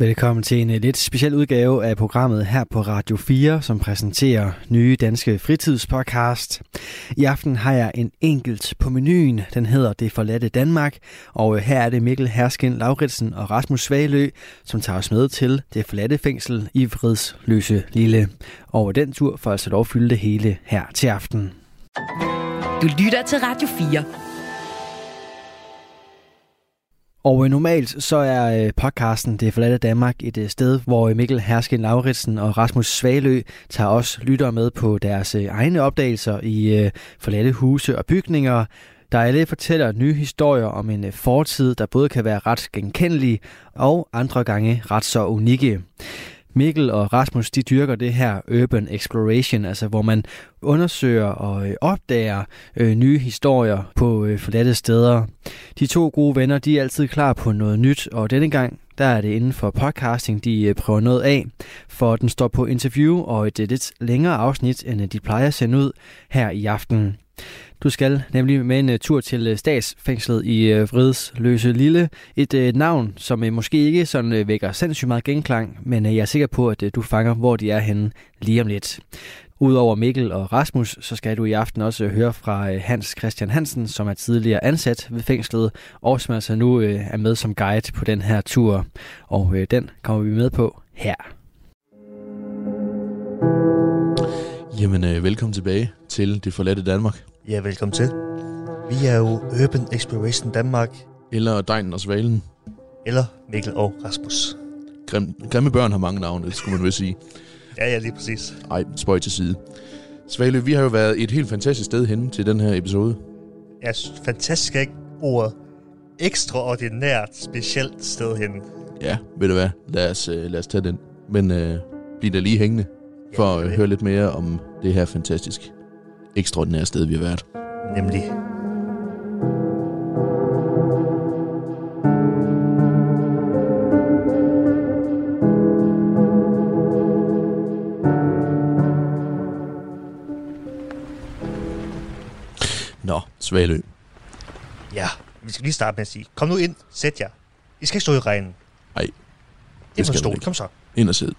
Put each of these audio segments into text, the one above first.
Velkommen til en øh, lidt speciel udgave af programmet her på Radio 4, som præsenterer nye danske fritidspodcast. I aften har jeg en enkelt på menuen. Den hedder Det forladte Danmark, og øh, her er det Mikkel Herskin Lauritsen og Rasmus Svalø, som tager os med til det forladte fængsel i Vridsløse Lille. Og øh, den tur får altså lov at fylde det hele her til aften. Du lytter til Radio 4. Og øh, normalt så er øh, podcasten Det forladte Danmark et øh, sted, hvor Mikkel Hersken Lauritsen og Rasmus Svalø tager os lyttere med på deres egne opdagelser i forladte huse og bygninger, der alle fortæller nye historier om en fortid, der både kan være ret genkendelig og andre gange ret så unikke. Mikkel og Rasmus, de dyrker det her urban exploration, altså hvor man undersøger og øh, opdager øh, nye historier på øh, forladte steder. De to gode venner, de er altid klar på noget nyt, og denne gang, der er det inden for podcasting, de øh, prøver noget af, for den står på interview og et øh, lidt længere afsnit, end øh, de plejer at sende ud her i aften. Du skal nemlig med en øh, tur til øh, statsfængslet i øh, Vridsløse Lille. Et navn, som måske ikke sådan vækker sindssygt meget genklang, men jeg er sikker på, at du fanger, hvor de er henne lige om lidt. Udover Mikkel og Rasmus, så skal du i aften også høre fra Hans Christian Hansen, som er tidligere ansat ved fængslet, og som altså nu er med som guide på den her tur. Og den kommer vi med på her. Jamen, øh, velkommen tilbage til Det Forladte Danmark. Ja, velkommen til. Vi er jo Urban Exploration Danmark. Eller Dejen og Svalen. Eller Mikkel og Rasmus. Grim, grimme børn har mange navne, skulle man vel sige. ja, ja, lige præcis. Ej, spøj til side. Svalø, vi har jo været et helt fantastisk sted henne til den her episode. Ja, fantastisk er ikke ordet. Ekstraordinært specielt sted henne. Ja, ved du hvad? Lad os, øh, lad os tage den. Men øh, bliv der lige hængende for at høre lidt mere om det her fantastisk ekstraordinære sted, vi har været. Nemlig. Nå, Svalø. Ja, vi skal lige starte med at sige, kom nu ind, sæt jer. I skal ikke stå i regnen. Nej. Det skal stol, kom så. Ind og sidde.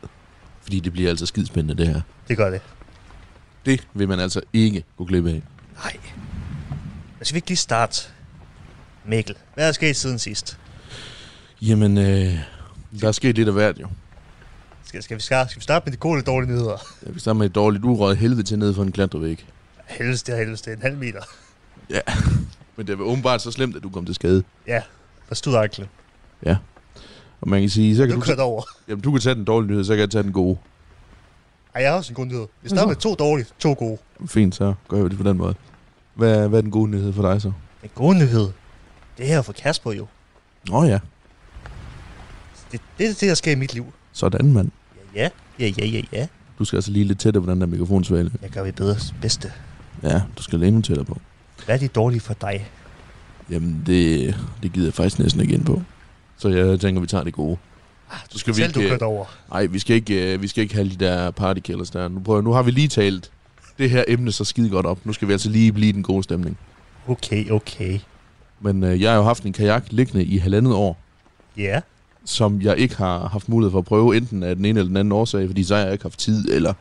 Fordi det bliver altså skidspændende, det her. Det gør det. Det vil man altså ikke gå glip af. Nej. Men skal vi ikke lige starte? Mikkel, hvad er sket siden sidst? Jamen, øh, der er sket lidt af hvert jo. Skal, skal, vi, skal, skal vi starte med de gode eller dårlige nyheder? Ja, vi starter med et dårligt urøjet helvede til nede for en klatrevæg. Helvede, det er helvede, det er en halv meter. Ja, men det var åbenbart så slemt, at du kom til skade. Ja, der stod anklen. Ja. Og man kan sige, så kan du... Du over. Jamen, du kan tage den dårlige nyhed, så kan jeg tage den gode. Ej, jeg har også en god nyhed. Vi starter med to dårlige, to gode. Fint, så gør vi det på den måde. Hvad, hvad er den gode nyhed for dig så? Den gode nyhed? Det her for Kasper jo. Åh oh, ja. Det, det er det, der sker i mit liv. Sådan, mand. Ja, ja, ja, ja, ja. Du skal altså lige lidt tættere på den der mikrofonsvale. Jeg gør vi bedre bedste. Ja, du skal endnu tættere på. Hvad er det dårlige for dig? Jamen, det, det gider jeg faktisk næsten ikke ind på. Så jeg tænker, vi tager det gode. Ah, så skal vi ikke, du over. Nej, vi skal ikke, uh, vi skal ikke have de der partykillers der. Nu, prøver, nu har vi lige talt det her emne så skide godt op. Nu skal vi altså lige blive den gode stemning. Okay, okay. Men uh, jeg har jo haft en kajak liggende i halvandet år. Ja. Yeah. Som jeg ikke har haft mulighed for at prøve, enten af den ene eller den anden årsag, fordi så har jeg ikke haft tid, eller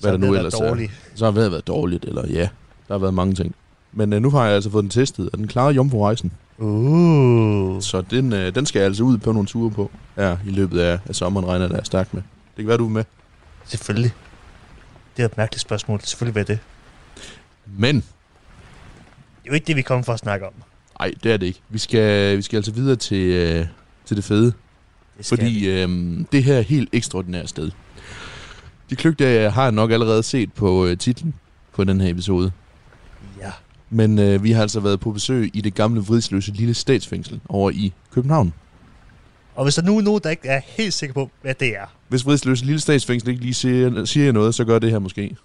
hvad så der nu ellers dårligt. er. Så har det været dårligt, eller ja, der har været mange ting. Men uh, nu har jeg altså fået den testet, og den klarede jomfru-rejsen. Uh. Så den, øh, den skal jeg altså ud på nogle ture på ja, i løbet af, af sommeren, regner der stærkt med. Det kan være, du er med. Selvfølgelig. Det er et mærkeligt spørgsmål. Selvfølgelig være det. Men. Det er jo ikke det, vi kommer for at snakke om. Nej, det er det ikke. Vi skal, vi skal altså videre til, øh, til det fede. Det fordi øh, det her er helt ekstraordinært sted. De kløgte har jeg nok allerede set på øh, titlen på den her episode. Ja. Men øh, vi har altså været på besøg i det gamle vridsløse lille statsfængsel over i København. Og hvis der nu er nogen, der ikke er helt sikker på, hvad det er. Hvis vridsløse lille statsfængsel ikke lige siger, siger noget, så gør det her måske.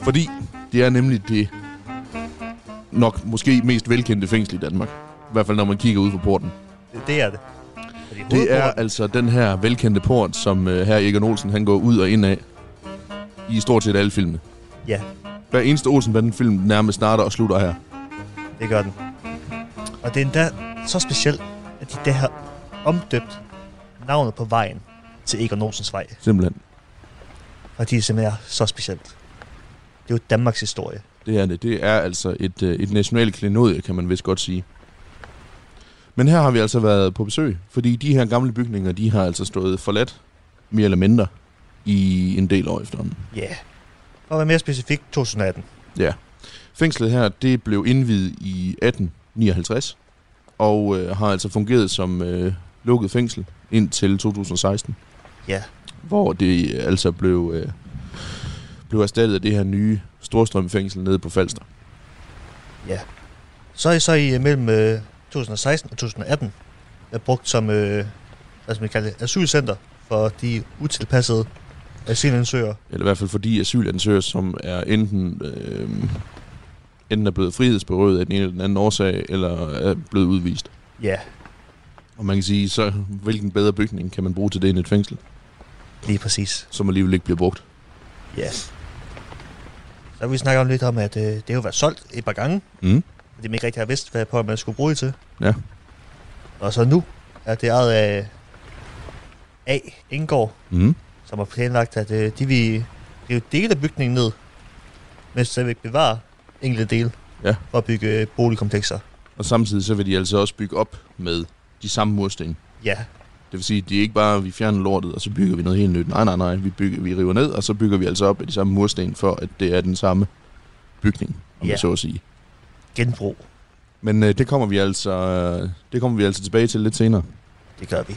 Fordi det er nemlig det nok måske mest velkendte fængsel i Danmark. I hvert fald når man kigger ud på porten. Det, det er det. Det er hovedporten- altså den her velkendte port, som uh, her Egon Olsen han går ud og ind af i stort set alle filmene. Ja, Hver eneste Olsen film nærmest starter og slutter her. det gør den. Og det er endda så specielt, at de der har omdøbt navnet på vejen til Egon Olsens vej. Simpelthen. Og de simpelthen er så specielt. Det er jo Danmarks historie. Det er det. Det er altså et, øh, et nationalt klenodie, kan man vist godt sige. Men her har vi altså været på besøg, fordi de her gamle bygninger, de har altså stået forladt, mere eller mindre, i en del år efterhånden. Ja. Yeah. At være mere specifik, 2018. Ja. Fængslet her, det blev indvidet i 1859, og øh, har altså fungeret som øh, lukket fængsel indtil 2016, Ja. hvor det øh, altså blev, øh, blev erstattet af det her nye Storstrømfængsel nede på Falster. Ja. Så er I så i øh, mellem øh, 2016 og 2018 er brugt som, øh, hvad skal man kalde det, asylcenter for de utilpassede asylansøgere. Eller i hvert fald for de asylansøgere, som er enten, øh, enten er blevet frihedsberøvet af den ene eller den anden årsag, eller er blevet udvist. Ja, Og man kan sige, så hvilken bedre bygning kan man bruge til det end et fængsel, lige præcis. som alligevel ikke bliver brugt. Ja. Så har vi snakket om lidt om, at øh, det har jo været solgt et par gange, Mm. fordi man ikke rigtig har vidst, hvad på man skulle bruge det til. Ja. Og så nu er det ejet af A. Indgård, Mm. Som har planlagt, at øh, de vil rive dele af bygningen ned, men stadigvæk bevare enkelte dele Ja. for at bygge øh, boligkomplekser. Og samtidig så vil de altså også bygge op med de samme mursten. Ja, Det vil sige, at det er ikke bare, at vi fjerner lortet, og så bygger vi noget helt nyt. Nej, nej, nej. Vi, bygger, vi river ned, og så bygger vi altså op af de samme mursten, for at det er den samme bygning, om Ja. ja. så at sige. genbrug. Men øh, det kommer vi altså øh, det kommer vi altså tilbage til lidt senere. Det gør vi.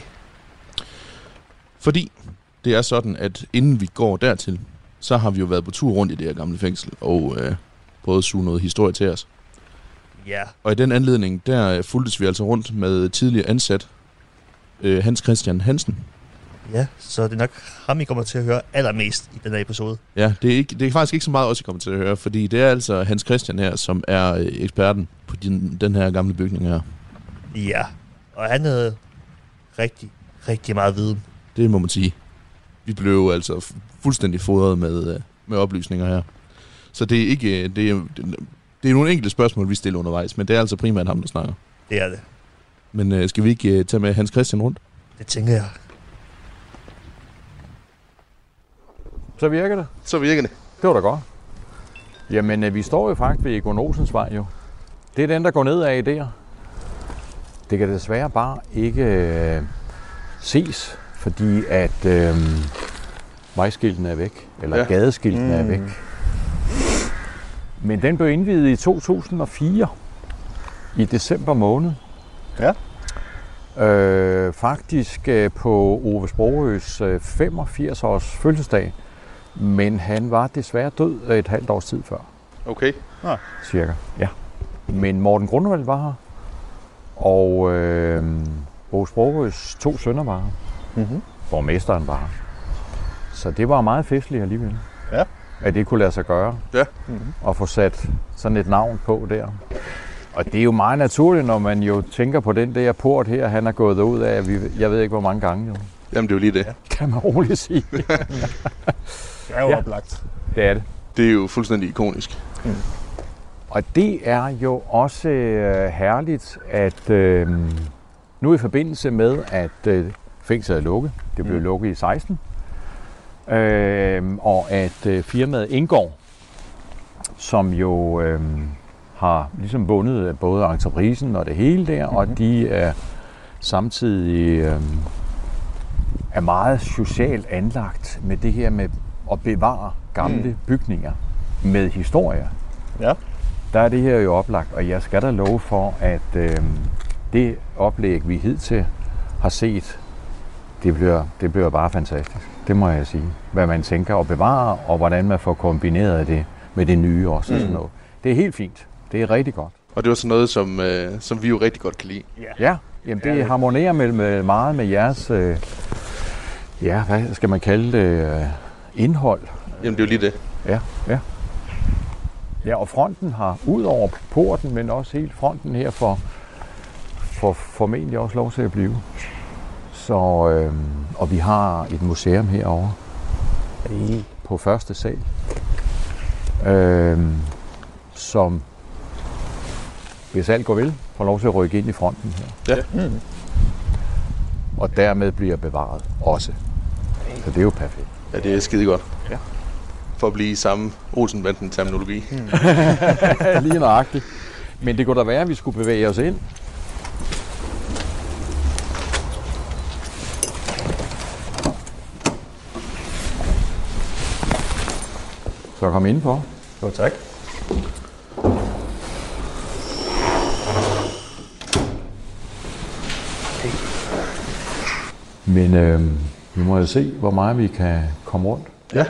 Fordi det er sådan, at inden vi går dertil, så har vi jo været på tur rundt i det her gamle fængsel, og øh, prøvet at suge noget historie til os. Ja, Og i den anledning, der øh, fulgtes vi altså rundt med tidligere ansat øh, Hans Christian Hansen. ja, så det er nok ham, I kommer til at høre allermest i den her episode. Ja, det er, ikke, det er faktisk ikke så meget også, jeg kommer til at høre, fordi det er altså Hans Christian her, som er øh, eksperten på din, den her gamle bygning her. Ja, og han havde rigtig, rigtig meget viden. Det må man sige. Vi blev altså fu- fuldstændig fodret med, øh, med oplysninger her. Så det er ikke øh, det er, det, er nogle enkelte spørgsmål, vi stiller undervejs, men det er altså primært ham, der snakker. Det er det. Men øh, skal vi ikke øh, tage med Hans Christian rundt? Det tænker jeg. Så virker det. Så virker det. Det var da godt. Jamen, øh, vi står jo faktisk ved Egon Olsens vej jo. Det er den, der går ned af der. Det kan desværre bare ikke øh, ses, fordi at øh, vejskiltene er væk, eller Ja. ja. gadeskiltene mm. er væk. Men den blev indvidet i 2004, i december måned. Ja. Øh, faktisk øh, på Ove Sprogøs øh, 85 års fødselsdag, men han var desværre død øh, et halvt års tid før, Okay. cirka. Ja. Men Morten Grundvald var her, og øh, Ove Sprogøs to sønner var her. Mm-hmm. Borgmesteren var. Så det var meget festligt alligevel. Ja. At det kunne lade sig gøre. Ja. Og få sat sådan et navn på der. Og det er jo meget naturligt, når man jo tænker på den der port her, han er gået ud af, vi, jeg ved ikke hvor mange gange jo. Jamen, det er jo lige det. Kan man roligt sige. Det er jo Ja. oplagt. Det er det. Det er jo fuldstændig ikonisk. Og det er jo også øh, herligt, at øh, nu i forbindelse med, at øh, fængslet er lukket, det blev mm. lukket i 16, øh, og at øh, firmaet Indgår, som jo øh, har ligesom vundet både entreprisen og det hele der, mm-hmm. og de er samtidig øh, er meget socialt anlagt med det her med at bevare gamle mm. bygninger med historier Ja. der er det her jo oplagt, og jeg skal da love for, at øh, det oplæg, vi hidtil har set, det bliver, det bliver bare fantastisk. Det må jeg sige. Hvad man tænker at bevare, og hvordan man får kombineret det med det nye også. Mm. Sådan noget. Det er helt fint. Det er rigtig godt. Og det var sådan noget, som, øh, som vi jo rigtig godt kan lide. Ja, jamen det harmonerer med, med meget med jeres, øh, ja, hvad skal man kalde det, øh, indhold. Jamen, det er jo lige det. Ja, ja. Ja, og fronten har ud over porten, men også helt fronten her for får formentlig også lov til at blive. Så, øh, og vi har et museum herovre i, på første sal, øh, som hvis alt går vel, får lov til at rykke ind i fronten her. Ja. Mm. Og dermed bliver bevaret også. Så det er jo perfekt. Ja, det er skide godt. Ja. For at blive i samme Olsenbanden terminologi. Mm. Lige nøjagtigt. Men det kunne da være, at vi skulle bevæge os ind. Så kom ind på. Jo, tak. Men øh, vi må jo se, hvor meget vi kan komme rundt Ja.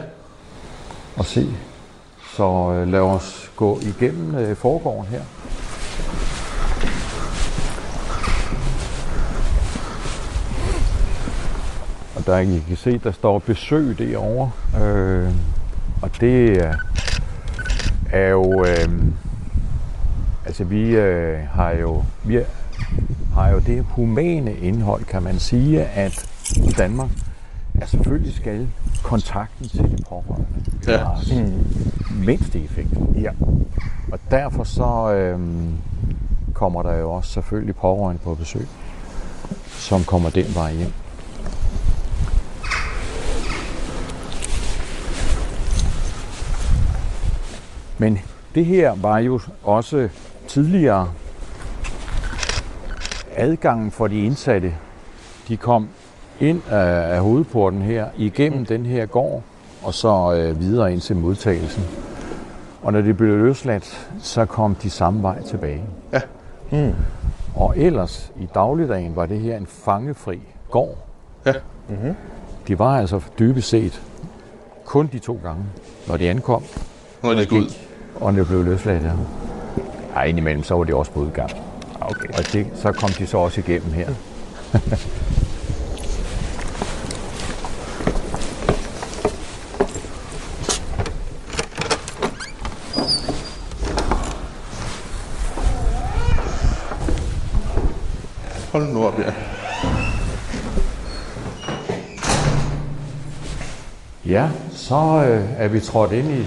og se. Så øh, lad os gå igennem øh, forgården her. Og der I kan se, der står besøg derovre. Øh, det er, er jo... Øh, altså vi øh, har jo... Vi har jo det humane indhold, kan man sige, at i Danmark er selvfølgelig skal kontakten til de pårørende Ja. bevares, mindst i effekt. Ja. Og derfor så øhm, kommer der jo også selvfølgelig pårørende på besøg, som kommer den vej hjem. Men det her var jo også tidligere adgangen for de indsatte. De kom ind af, af hovedporten her, igennem den her gård, og så øh, videre ind til modtagelsen. Og når de blev løsladt, så kom de samme vej tilbage. Ja. Mm. Og ellers, i dagligdagen, var det her en fangefri gård. Ja. Mm-hmm. De var altså dybest set kun de to gange, når de ankom, Når de skal ud. og når de blev løsladt. Ja. Ja, indimellem så var de også på udgang. Okay. Og det, så kom de så også igennem her. Hold nu op, ja. Ja, så øh, er vi trådt ind i,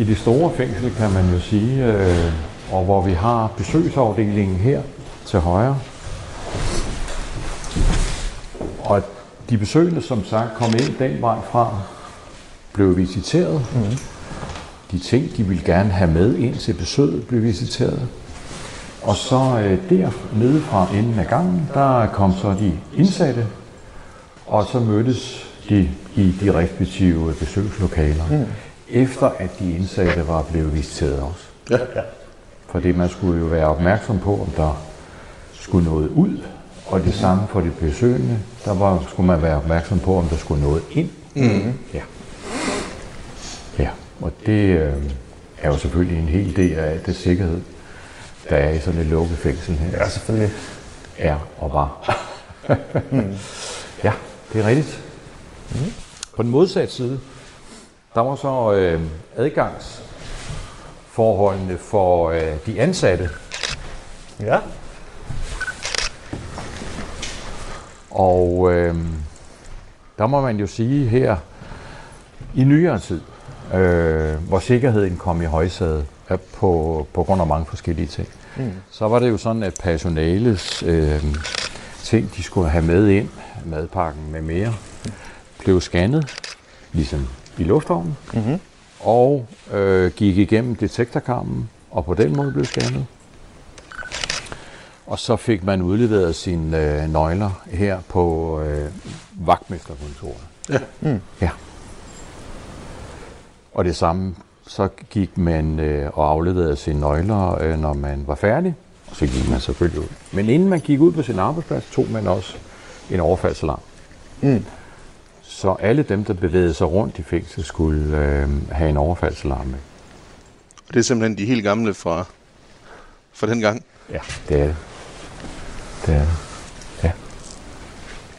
i det store fængsel, kan man jo sige, øh, og hvor vi har besøgsafdelingen her til højre. Og de besøgende, som sagt, kom ind den vej fra, blev visiteret. Mm. De ting, de ville gerne have med ind til besøget, blev visiteret. Og så øh, der nede fra enden af gangen, der kom så de indsatte, og så mødtes de i de respektive besøgslokaler, mm. Efter at de indsatte var blevet visiteret også. Ja. Fordi man skulle jo være opmærksom på, om der skulle noget ud, og det samme for de besøgende, der var, skulle man være opmærksom på, om der skulle noget ind. Mm. Ja. ja, og det øh, er jo selvfølgelig en hel del af det sikkerhed, der er i sådan et lukket fængsel her. Ja, selvfølgelig. Er og var. mm. Ja, det er rigtigt. Mm. På den modsatte side, der var så øh, adgangsforholdene for øh, de ansatte. Ja. Og øh, der må man jo sige her, i nyere tid, øh, hvor sikkerheden kom i højsædet øh, på, på grund af mange forskellige ting, mm. så var det jo sådan, at personalets øh, ting, de skulle have med ind, madpakken med mere, blev scannet, ligesom i lufthavnen, Mm-hmm. og øh, gik igennem detektorkammen, og på den måde blev scannet. Og så fik man udleveret sine øh, nøgler her på øh, vagtmesterkontoret. Ja. Mm. ja. Og det samme, så gik man øh, og afleverede sine nøgler, øh, når man var færdig. Og så gik man selvfølgelig ud. Men inden man gik ud på sin arbejdsplads, tog man også en overfaldsalarm. Mm. Så alle dem, der bevægede sig rundt i fængsel, skulle øh, have en overfaldsalarm med. Og det er simpelthen de helt gamle fra, fra den gang. Ja, det er det. Det er det.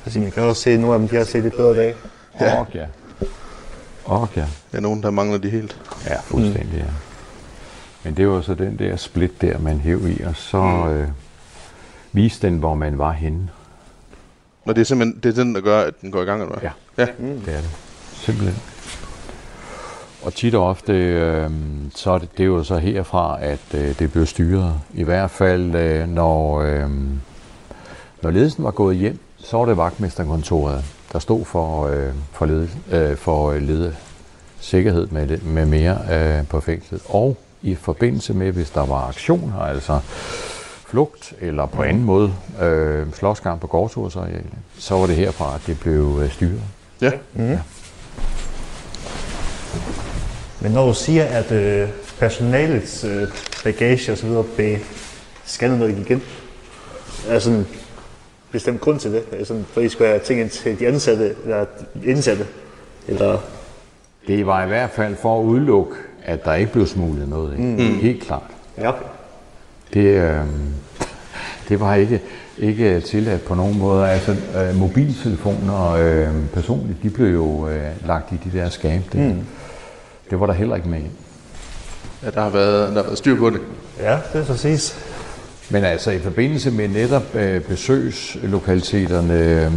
Altså, man kan også se, at nogle af dem de har set lidt bedre dag. Ja. Og ja. Og ja. Der er nogen, der mangler de helt. Ja, fuldstændig, ja. Men det var så den der split der, man hæv i, og så, øh, vise den, hvor man var henne. Når det er simpelthen det er den, der gør, at den går i gang, eller hvad? Ja ja. Mm. Det er det. Simpelthen. Og tit og ofte, øh, så er det, det er jo så herfra, at øh, det bliver styret. I hvert fald, øh, når, øh, når ledelsen var gået hjem, så var det vagtmesterkontoret, der stod for, øh, for, led, øh, for øh, lede sikkerhed med, med mere øh, på fængslet. Og i forbindelse med, hvis der var aktioner, altså flugt eller på anden måde øh, slåskamp på gårdtursarealet, øh, så var det herfra, at det blev øh, styret. Ja. Mm. ja. Men når du siger, at øh, personalets øh, bagage og så videre blev scannet, gik ind, er sådan en bestemt grund til det? Er sådan, for I skulle have ting ind til de ansatte, eller indsatte? Eller? Det var i hvert fald for at udelukke, at der ikke blev smuglet noget ind. Mm. Helt klart. Ja, okay. Det, øh, det var ikke, ikke tilladt på nogen måde. Altså, øh, mobiltelefoner øh, personligt, de blev jo øh, lagt i de der skab. Det, mm. det var der heller ikke med. Ja, der har været, der har været styr på det. Ja, det er præcis. Men altså i forbindelse med netop øh, besøgslokaliteterne, øh,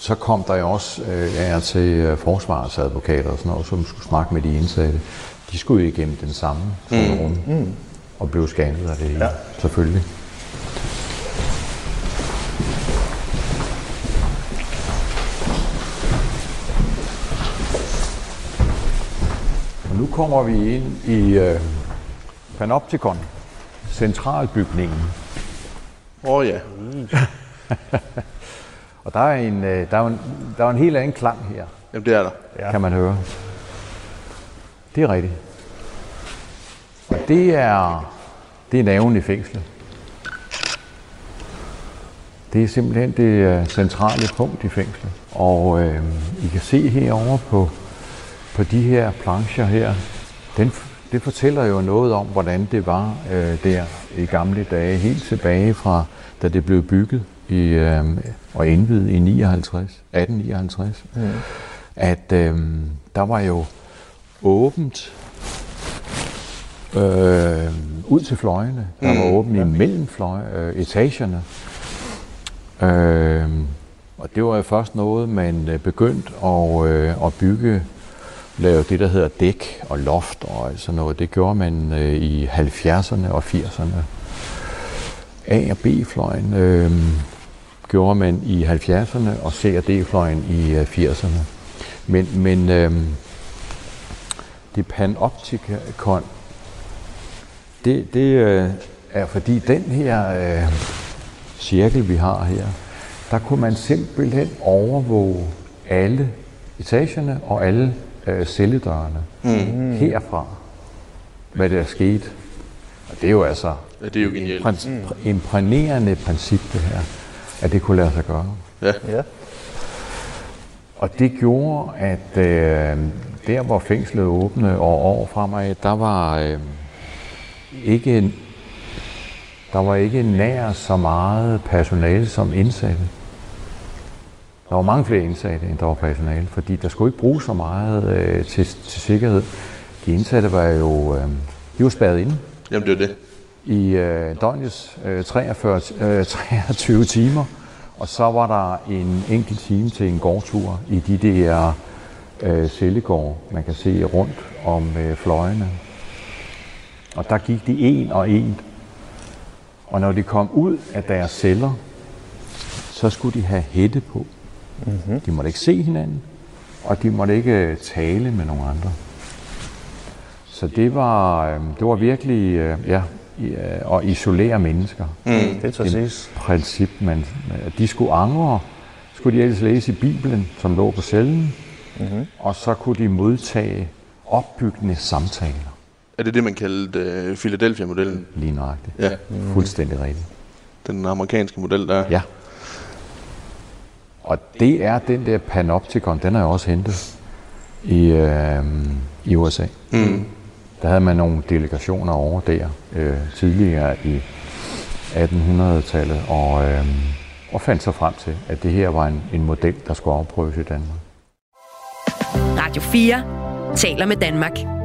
så kom der jo også øh, ja, til øh, forsvarsadvokater og sådan noget, som skulle snakke med de indsatte. De skulle jo igennem den samme rum mm. mm. og blev scannet af det hele, ja. selvfølgelig. Nu kommer vi ind i øh, Panopticon, centralbygningen. Åh oh, ja. og der er, en, øh, der, er en, der er en helt anden klang her. Jamen det er der. Ja. Kan man høre. Det er rigtigt. Og det er, det er naven i fængslet. Det er simpelthen det øh, centrale punkt i fængslet. Og øh, I kan se herovre på, på de her plancher her, den, det fortæller jo noget om, hvordan det var øh, der i gamle dage, helt tilbage fra, da det blev bygget i, øh, og indvidet i 59, 1859. Mm. At øh, der var jo åbent øh, ud til fløjene. Der var mm. åbent imellem fløj, øh, etagerne. Øh, og det var jo først noget, man øh, begyndte at, øh, at bygge, lave det, der hedder dæk og loft og sådan noget. Det gjorde man øh, i 70'erne og 80'erne. A- og B-fløjen øh, gjorde man i 70'erne, og C- og D-fløjen i øh, 80'erne. Men, men øh, det panoptikon, det, det øh, er fordi den her øh, cirkel, vi har her, der kunne man simpelthen overvåge alle etagerne og alle øh, celledørene mm. herfra, hvad der er sket. Og det er jo altså ja, det er jo genialt. Prin- mm. imprægnerende princip, det her, at det kunne lade sig gøre. Ja. ja. Og det gjorde, at øh, der, hvor fængslet åbnede og år fremad, der var øh, ikke der var ikke nær så meget personale som indsatte. Der var mange flere indsatte, end der var personale, fordi der skulle ikke bruge så meget øh, til, til sikkerhed. De indsatte var jo øh, de var spærret inde. Jamen det er det. I øh, døgnets øh, 43, øh, 23 timer, og så var der en enkelt time til en gårdtur i de der øh, cellegård, man kan se rundt om øh, fløjene. Og der gik de en og en. Og når de kom ud af deres celler, så skulle de have hætte på. Mm-hmm. De måtte ikke se hinanden, og de måtte ikke tale med nogen andre. Så det var, øh, det var virkelig øh, ja, at isolere mennesker. Mm. Det er præcis. princip, man, de skulle angre, skulle de ellers læse i Bibelen, som lå på cellen, mm-hmm. og så kunne de modtage opbyggende samtaler. Er det det, man kaldte Philadelphia-modellen? Lige nøjagtigt. Ja. Mm. Fuldstændig rigtigt. Den amerikanske model, der Ja. Og det er den der Panopticon, den er jo også hentet i, øh, i USA. Mm. Der havde man nogle delegationer over der øh, tidligere i 1800-tallet, og, øh, og fandt sig frem til, at det her var en, en model, der skulle afprøves i Danmark. Radio 4 taler med Danmark.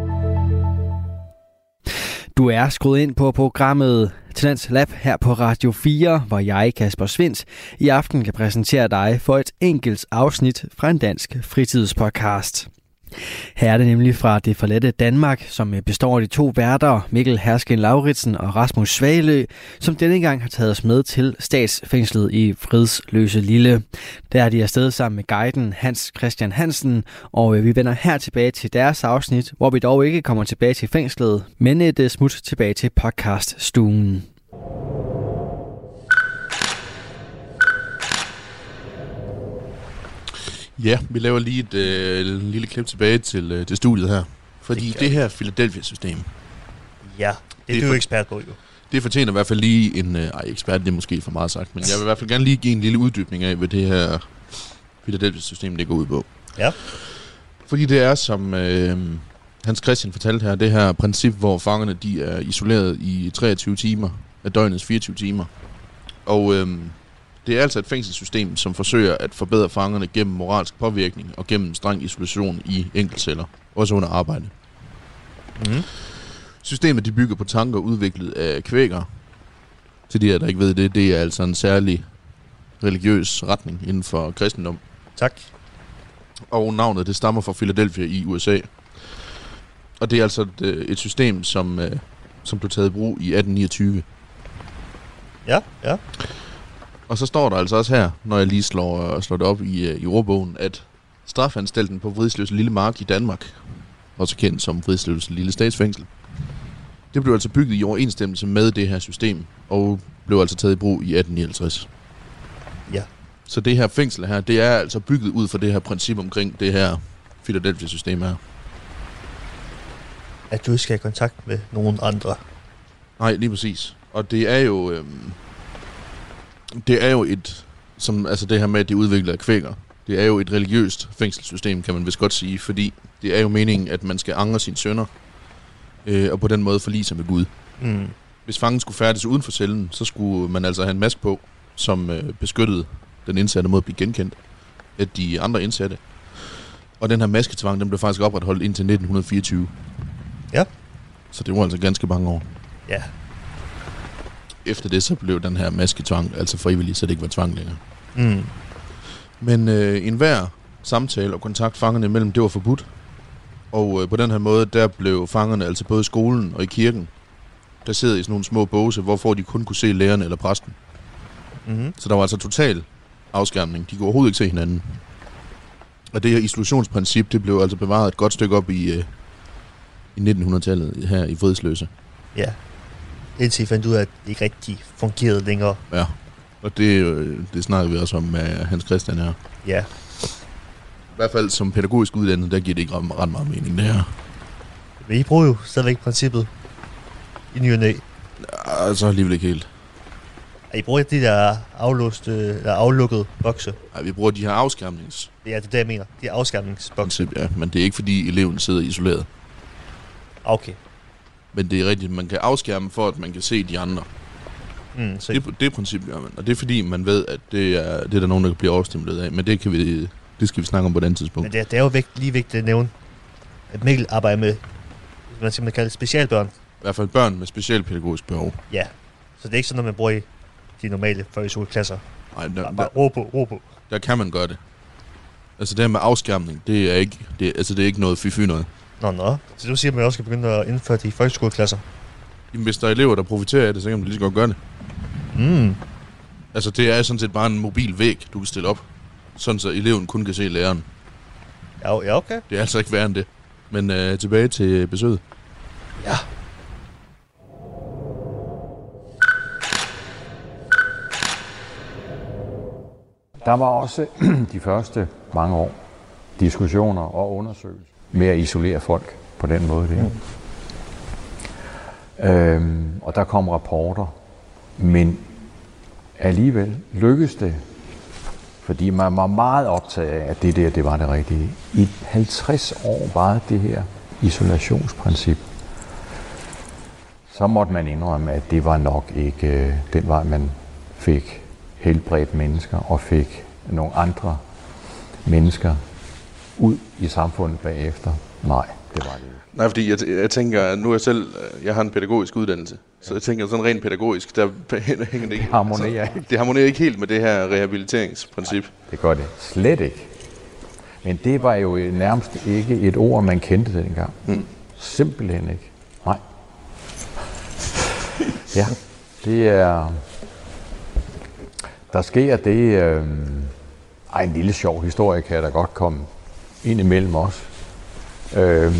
Du er skruet ind på programmet Talents Lab her på Radio 4, hvor jeg, Kasper Svens, i aften kan præsentere dig for et enkelt afsnit fra en dansk fritidspodcast. Her er det nemlig fra Det forladte Danmark, som øh, består af de to værter, Mikkel Hersken Lauritsen og Rasmus Svalø, som denne gang har taget os med til statsfængslet i Fridsløse Lille. Der er de afsted sammen med guiden Hans Christian Hansen, og øh, vi vender her tilbage til deres afsnit, hvor vi dog ikke kommer tilbage til fængslet, men et øh, smut tilbage til podcaststuen. Ja, vi laver lige et øh, lille klip tilbage til, øh, til studiet her. Fordi Det det, her Philadelphia-system, Ja, det, er det er du for- ekspert på, jo. det fortjener i hvert fald lige en... Øh, ej, ekspert, det er måske for meget sagt, men jeg vil i hvert fald gerne lige give en lille uddybning af, hvad det her Philadelphia-system det går ud på. Ja. Fordi det er, som øh, Hans Christian fortalte her, det her princip, hvor fangerne de er isoleret i 23 timer af døgnets 24 timer. Og øh, det er altså et fængselssystem, som forsøger at forbedre fangerne gennem moralsk påvirkning og gennem streng isolation i enkeltceller, også under arbejde. Mm. Systemet de bygger på tanker udviklet af kvæker. Til de her, der ikke ved det, det er altså en særlig religiøs retning inden for kristendom. Tak. Og navnet det stammer fra Philadelphia i USA. Og det er altså et, øh, et system, som, øh, som blev taget i brug i 1829. Ja, ja. Og så står der altså også her, når jeg lige slår, slår det op i, øh, i ordbogen, at strafanstalten på Vridsløse Lille Mark i Danmark, også kendt som Vridsløse Lille Statsfængsel, det blev altså bygget i overensstemmelse med det her system, og blev altså taget i brug i 1859. Ja. Så det her fængsel her, det er altså bygget ud fra det her princip omkring det her Philadelphia-system her. At du ikke skal have kontakt med nogen andre. Nej, lige præcis. Og det er jo... Øhm, det er jo et... Som, altså det her med, at det er udviklet af kvækker. Det er jo et religiøst fængselssystem, kan man vist godt sige. Fordi det er jo meningen, at man skal angre sine sønner. Øh, og på den måde forlige sig med Gud. Mm. Hvis fangen skulle færdes uden for cellen, så skulle man altså have en maske på, som øh, beskyttede den indsatte mod at blive genkendt af de andre indsatte. Og den her masketvang, den blev faktisk opretholdt indtil 1924. Ja. Så det var altså ganske mange år. Ja. Efter det så blev den her masketvang altså frivillig, så det ikke var tvang længere. Mm. Men øh, enhver samtale og kontakt fangerne imellem, det var forbudt. Og øh, på den her måde, der blev fangerne altså både i skolen og i kirken placeret i sådan nogle små båse, hvorfor de kun kunne se læreren eller præsten. Mm. Så der var altså total afskærmning. De kunne overhovedet ikke se hinanden. Og det her isolationsprincip, det blev altså bevaret et godt stykke op i, øh, i 1900-tallet her i Fridsløse. Ja. Indtil I fandt ud af, at det ikke rigtig fungerede længere. Ja. Og det, øh, det snakker vi også om med Hans Christian her. Ja. I hvert fald som pædagogisk uddannet, der giver det ikke ret, meget mening, det her. Men I bruger jo stadigvæk princippet i ny og næ. Altså alligevel ikke helt. At I bruger de der aflåste, eller aflukkede bokse. Ej, vi bruger de her afskærmningsprincip, Ja, det er det, jeg mener. De afskærmningsbokse. ja, men det er ikke fordi eleven sidder isoleret. Okay. Men det er rigtigt, man kan afskærme for, at man kan se de andre. Mm, så Det, det princip gør man, og det er fordi, man ved, at det er, det er der nogen, der kan blive overstimuleret af. Men det, kan vi, det skal vi snakke om på et andet tidspunkt. Men det, er- det er jo vægt, lige vigtigt at nævne, at Mikkel arbejder med, hvad skal man kalde det, specialbørn. I hvert fald børn med specialpædagogisk behov. Ja. Så det er ikke sådan noget, man bruger i de normale folkeskoleklasser. Nej, der, Bare, bare ro på, ro på. der kan man gøre det. Altså det her med afskærmning, det er ikke, det, altså det er ikke noget fy noget. Nå, nå. Så du siger, at man også skal begynde at indføre det i folkeskoleklasser. Jamen, hvis der er elever, der profiterer af det, så kan man lige så godt gøre det. Mm. Altså det er sådan set bare en mobil væg, du kan stille op. Sådan så eleven kun kan se læreren. Ja, ja, okay. Det er altså ikke værre end det. Men øh, tilbage til besøget. Ja. Der var også de første mange år diskussioner og undersøgelser med at isolere folk på den måde der. Øhm, og der kom rapporter, men alligevel lykkedes det, fordi man var meget optaget af, at det der, det var det rigtige. I 50 år var det her isolationsprincip. Så måtte man indrømme, at det var nok ikke øh, den vej, man fik helbredt mennesker og fik nogle andre mennesker ud i samfundet bagefter. Nej, Det var det. Nej, fordi jeg, jeg tænker, nu er jeg selv, øh, jeg har en pædagogisk uddannelse, så jeg tænker sådan rent pædagogisk, der hænger det ikke. harmonerer altså, ikke. Det harmonerer ikke helt med det her rehabiliteringsprincip. Det gør det slet ikke. Men det var jo nærmest ikke et ord, man kendte dengang. Mm. Simpelthen ikke. Nej. Ja, det er... Der sker det... Øh, ej, en lille sjov historie kan der godt komme ind imellem os. Øh,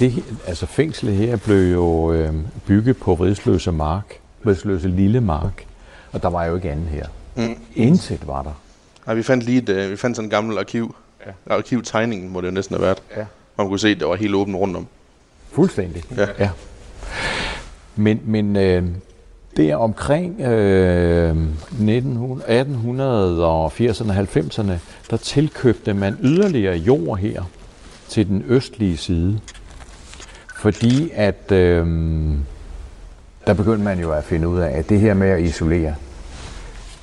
det, altså fængslet her blev jo øh, bygget på Vridsløse Mark. Vridsløse Lille Mark. Og der var jo ikke andet her. Mm. Intet var der. Nej, vi fandt lige et, øh, vi fandt sådan en gammel arkiv. Ja. Arkivtegningen må det jo næsten have været. Ja. Man kunne se, at det var helt åbent rundt om. Fuldstændig. Ja. ja. Men, men øh, der omkring øh, 1880'erne og 90'erne, der tilkøbte man yderligere jord her til den østlige side. Fordi at øh, der begyndte man jo at finde ud af, at det her med at isolere,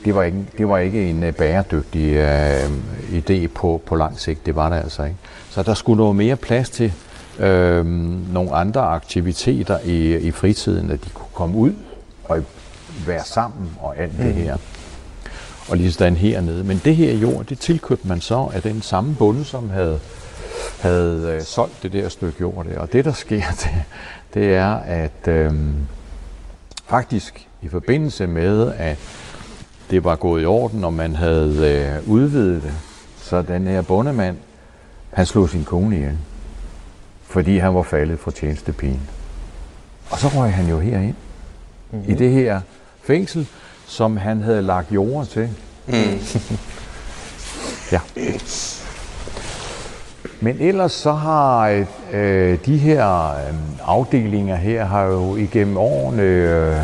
det var ikke, det var ikke en øh, bæredygtig øh, idé på, på lang sigt. Det var der altså ikke. Så der skulle noget mere plads til øh, nogle andre aktiviteter i, i fritiden, at de kunne komme ud og være sammen og alt det her. Og lige sådan hernede. Men det her jord, det tilkøbte man så af den samme bonde, som havde, havde øh, solgt det der stykke jord der. Og det, der sker, det, det er, at øh, faktisk i forbindelse med, at det var gået i orden, og man havde øh, udvidet det, så den her bondemand, han slog sin kone ihjel, fordi han var faldet fra tjenestepigen. Og så røg han jo herind, mm-hmm. i det her fængsel, som han havde lagt jord til. Mm. ja. Men ellers så har øh, de her øh, afdelinger her har jo igennem årene øh,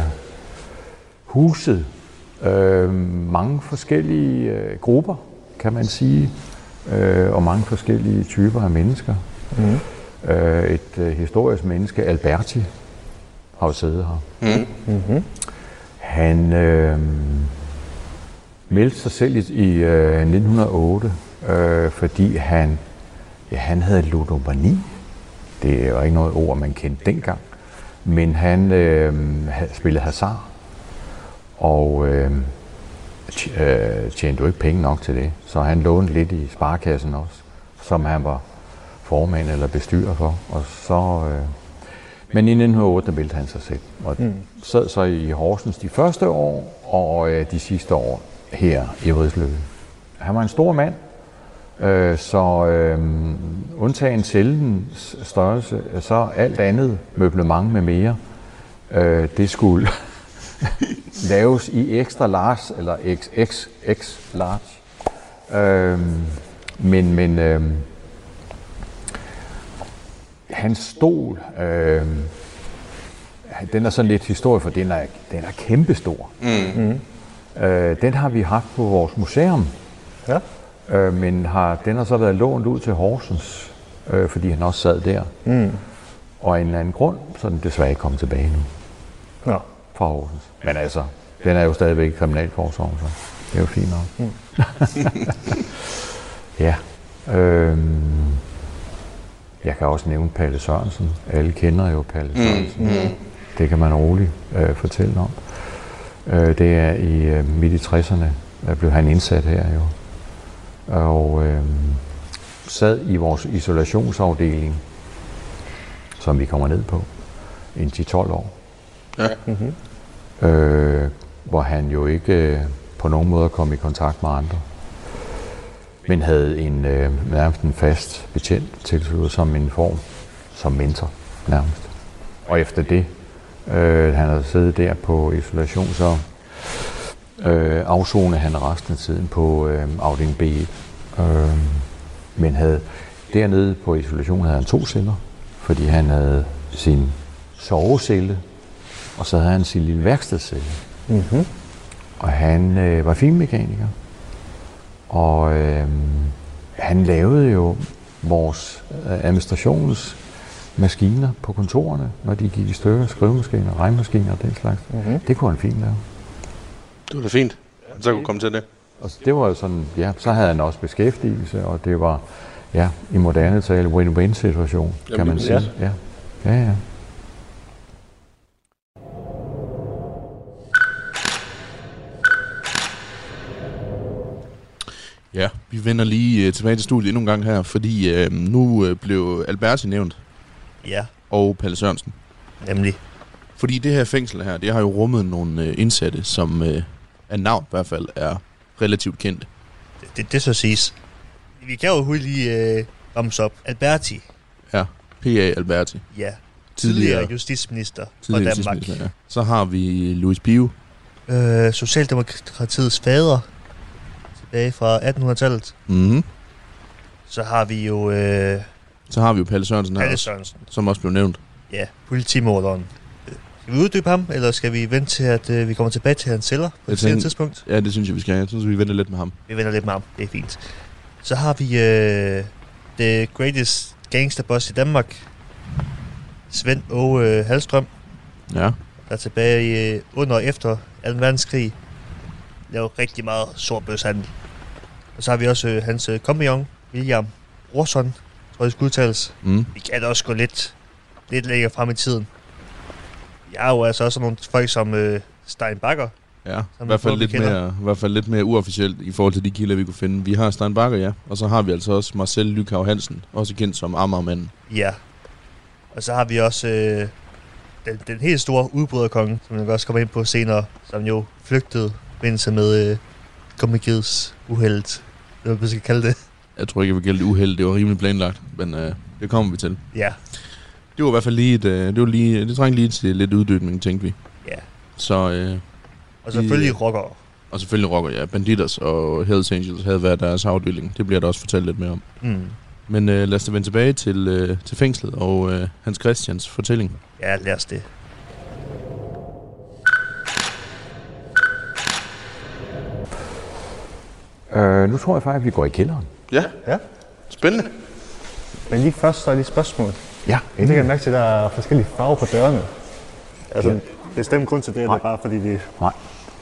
huset øh, mange forskellige øh, grupper, kan man sige, øh, og mange forskellige typer af mennesker. Mm. Øh, et øh, historisk menneske, Alberti, har jo siddet her. Mm. Mm-hmm. Han øh, meldte sig selv i, i øh, 1908, øh, fordi han, ja, han havde ludomani. Det er jo ikke noget ord, man kendte dengang. Men han øh, spillede hasard, og øh, tjente jo ikke penge nok til det. Så han lånte lidt i sparekassen også, som han var formand eller bestyrer for. Og så, øh, men i 1908 meldte han sig selv, og mm. sad så i Horsens de første år, og øh, de sidste år her i Rødsløve. Han var en stor mand, øh, så øh, undtagen cellens størrelse, så alt andet møblement med mere, øh, det skulle laves i extra large eller XXX large. Øh, men men øh, hans stol, øh, den er sådan lidt historie, for den er, den er kæmpestor. Mm. Mm. Øh, den har vi haft på vores museum, Ja. øh, men har, den har så været lånt ud til Horsens, øh, fordi han også sad der. Mm. Og af en eller anden grund, så er den desværre ikke kommet tilbage nu Nå. fra Horsens. Men altså, den er jo stadigvæk i kriminalforsorgen, så det er jo fint nok. Mm. ja. Øhm, jeg kan også nævne Palle Sørensen. Alle kender jo Palle Sørensen. Mm. Mm. Det kan man roligt øh, fortælle om. Øh, det er i øh, midt i 60'erne, der blev han indsat her jo. Og øh, sad i vores isolationsafdeling, som vi kommer ned på, indtil 12 år. Ja. Mm-hmm. Øh, hvor han jo ikke øh, på nogen måde kom i kontakt med andre. Men havde en øh, nærmest en fast betjent tilsluttet som en form, som mentor nærmest. Og efter det, øh, han havde siddet der på isolation, så øh, afzonede han resten af tiden på øh, afdeling B1. Øh, men havde dernede på isolation havde han to celler, fordi han havde sin sovecelle, og så havde han sin lille værkstedscelle. Mm-hmm. Og han øh, var finmekaniker. Og øh, han lavede jo vores øh, administrations maskiner på kontorerne, når de gik i stykker, skrivemaskiner, regnmaskiner og den slags. Mhm. Det kunne han fint lave. Det var da fint. Så kunne komme til det. Og det var jo sådan, ja, så havde han også beskæftigelse, og det var ja, i moderne tale win-win situation, Jamen, kan man sige. præcis. Ja. ja, ja. Ja, vi vender lige øh, tilbage til studiet endnu en gang her, fordi øh, nu øh, blev Alberti nævnt, Ja, og Palle Sørensen. nemlig. Fordi det her fængsel her, det har jo rummet nogle øh, indsatte, som øh, af navn i hvert fald er relativt kendte. Det, det, det så siges. Vi kan jo hurtigt lige øh, ramse op. Alberti, Ja, P.A. Alberti. ja. Tidligere- Tidligere justitsminister fra Tidligere Danmark. justitsminister, ja. Så har vi Louis Bio. Øh, Socialdemokratiets fader, tilbage fra 1800-tallet. Mm-hmm. Så har vi jo øh, Så har vi jo Palle Sørensen her, Palle også, Sørensen. som også blev nævnt. Ja, politimorderen. Skal vi uddybe ham, eller skal vi vente til, at øh, vi kommer tilbage til hans celler på et senere tidspunkt? Ja, det synes jeg, vi skal. Jeg synes, vi venter lidt med ham. Vi venter lidt med ham. Det er fint. Så har vi øh, The Greatest Gangster Boss i Danmark. Svend Åge øh, Halstrøm, Ja. der er tilbage i, øh, under og efter 2. verdenskrig. Laver rigtig meget sorbøshandel. Og så har vi også øh, hans øh, kompagnon, William Rorson, tror jeg, det skulle udtales. Mm. Vi kan da også gå lidt, lidt længere frem i tiden. Jeg har jo altså også nogle folk som øh, Stein Bakker. Ja, i hvert, fald vi lidt mere, i hvert fald lidt mere uofficielt i forhold til de kilder, vi kunne finde. Vi har Stein Bakker, ja. Og så har vi altså også Marcel Lykav Hansen, også kendt som Amagermanden. Ja. Og så har vi også øh, den, den helt store udbryderkonge, som jeg også kommer ind på senere, som jo flygtede forbindelse med øh, komikets er, hvad vi skal kalde det. Jeg tror ikke, jeg vil gælde det uheld. Det var rimelig planlagt, men øh, det kommer vi til. Ja. Det var i hvert fald lige et, øh, det, var lige, det trængte lige til lidt uddybning, tænkte vi. Ja. Så, øh, Og selvfølgelig De- rockere. og selvfølgelig rocker, ja. Banditers og Hells Angels havde været deres afdeling. Det bliver der også fortalt lidt mere om. Mm. Men øh, lad os da vende tilbage til, øh, til fængslet og øh, Hans Christians fortælling. Ja, lad os det. Øh, nu tror jeg faktisk, at vi går i kælderen. Ja, Ja. spændende. Men lige først, så er lige et spørgsmål. Ja, Jeg lægger mærke til, at der er forskellige farver på dørene. Altså, ja. bestemt grund til det, eller bare fordi de... Nej,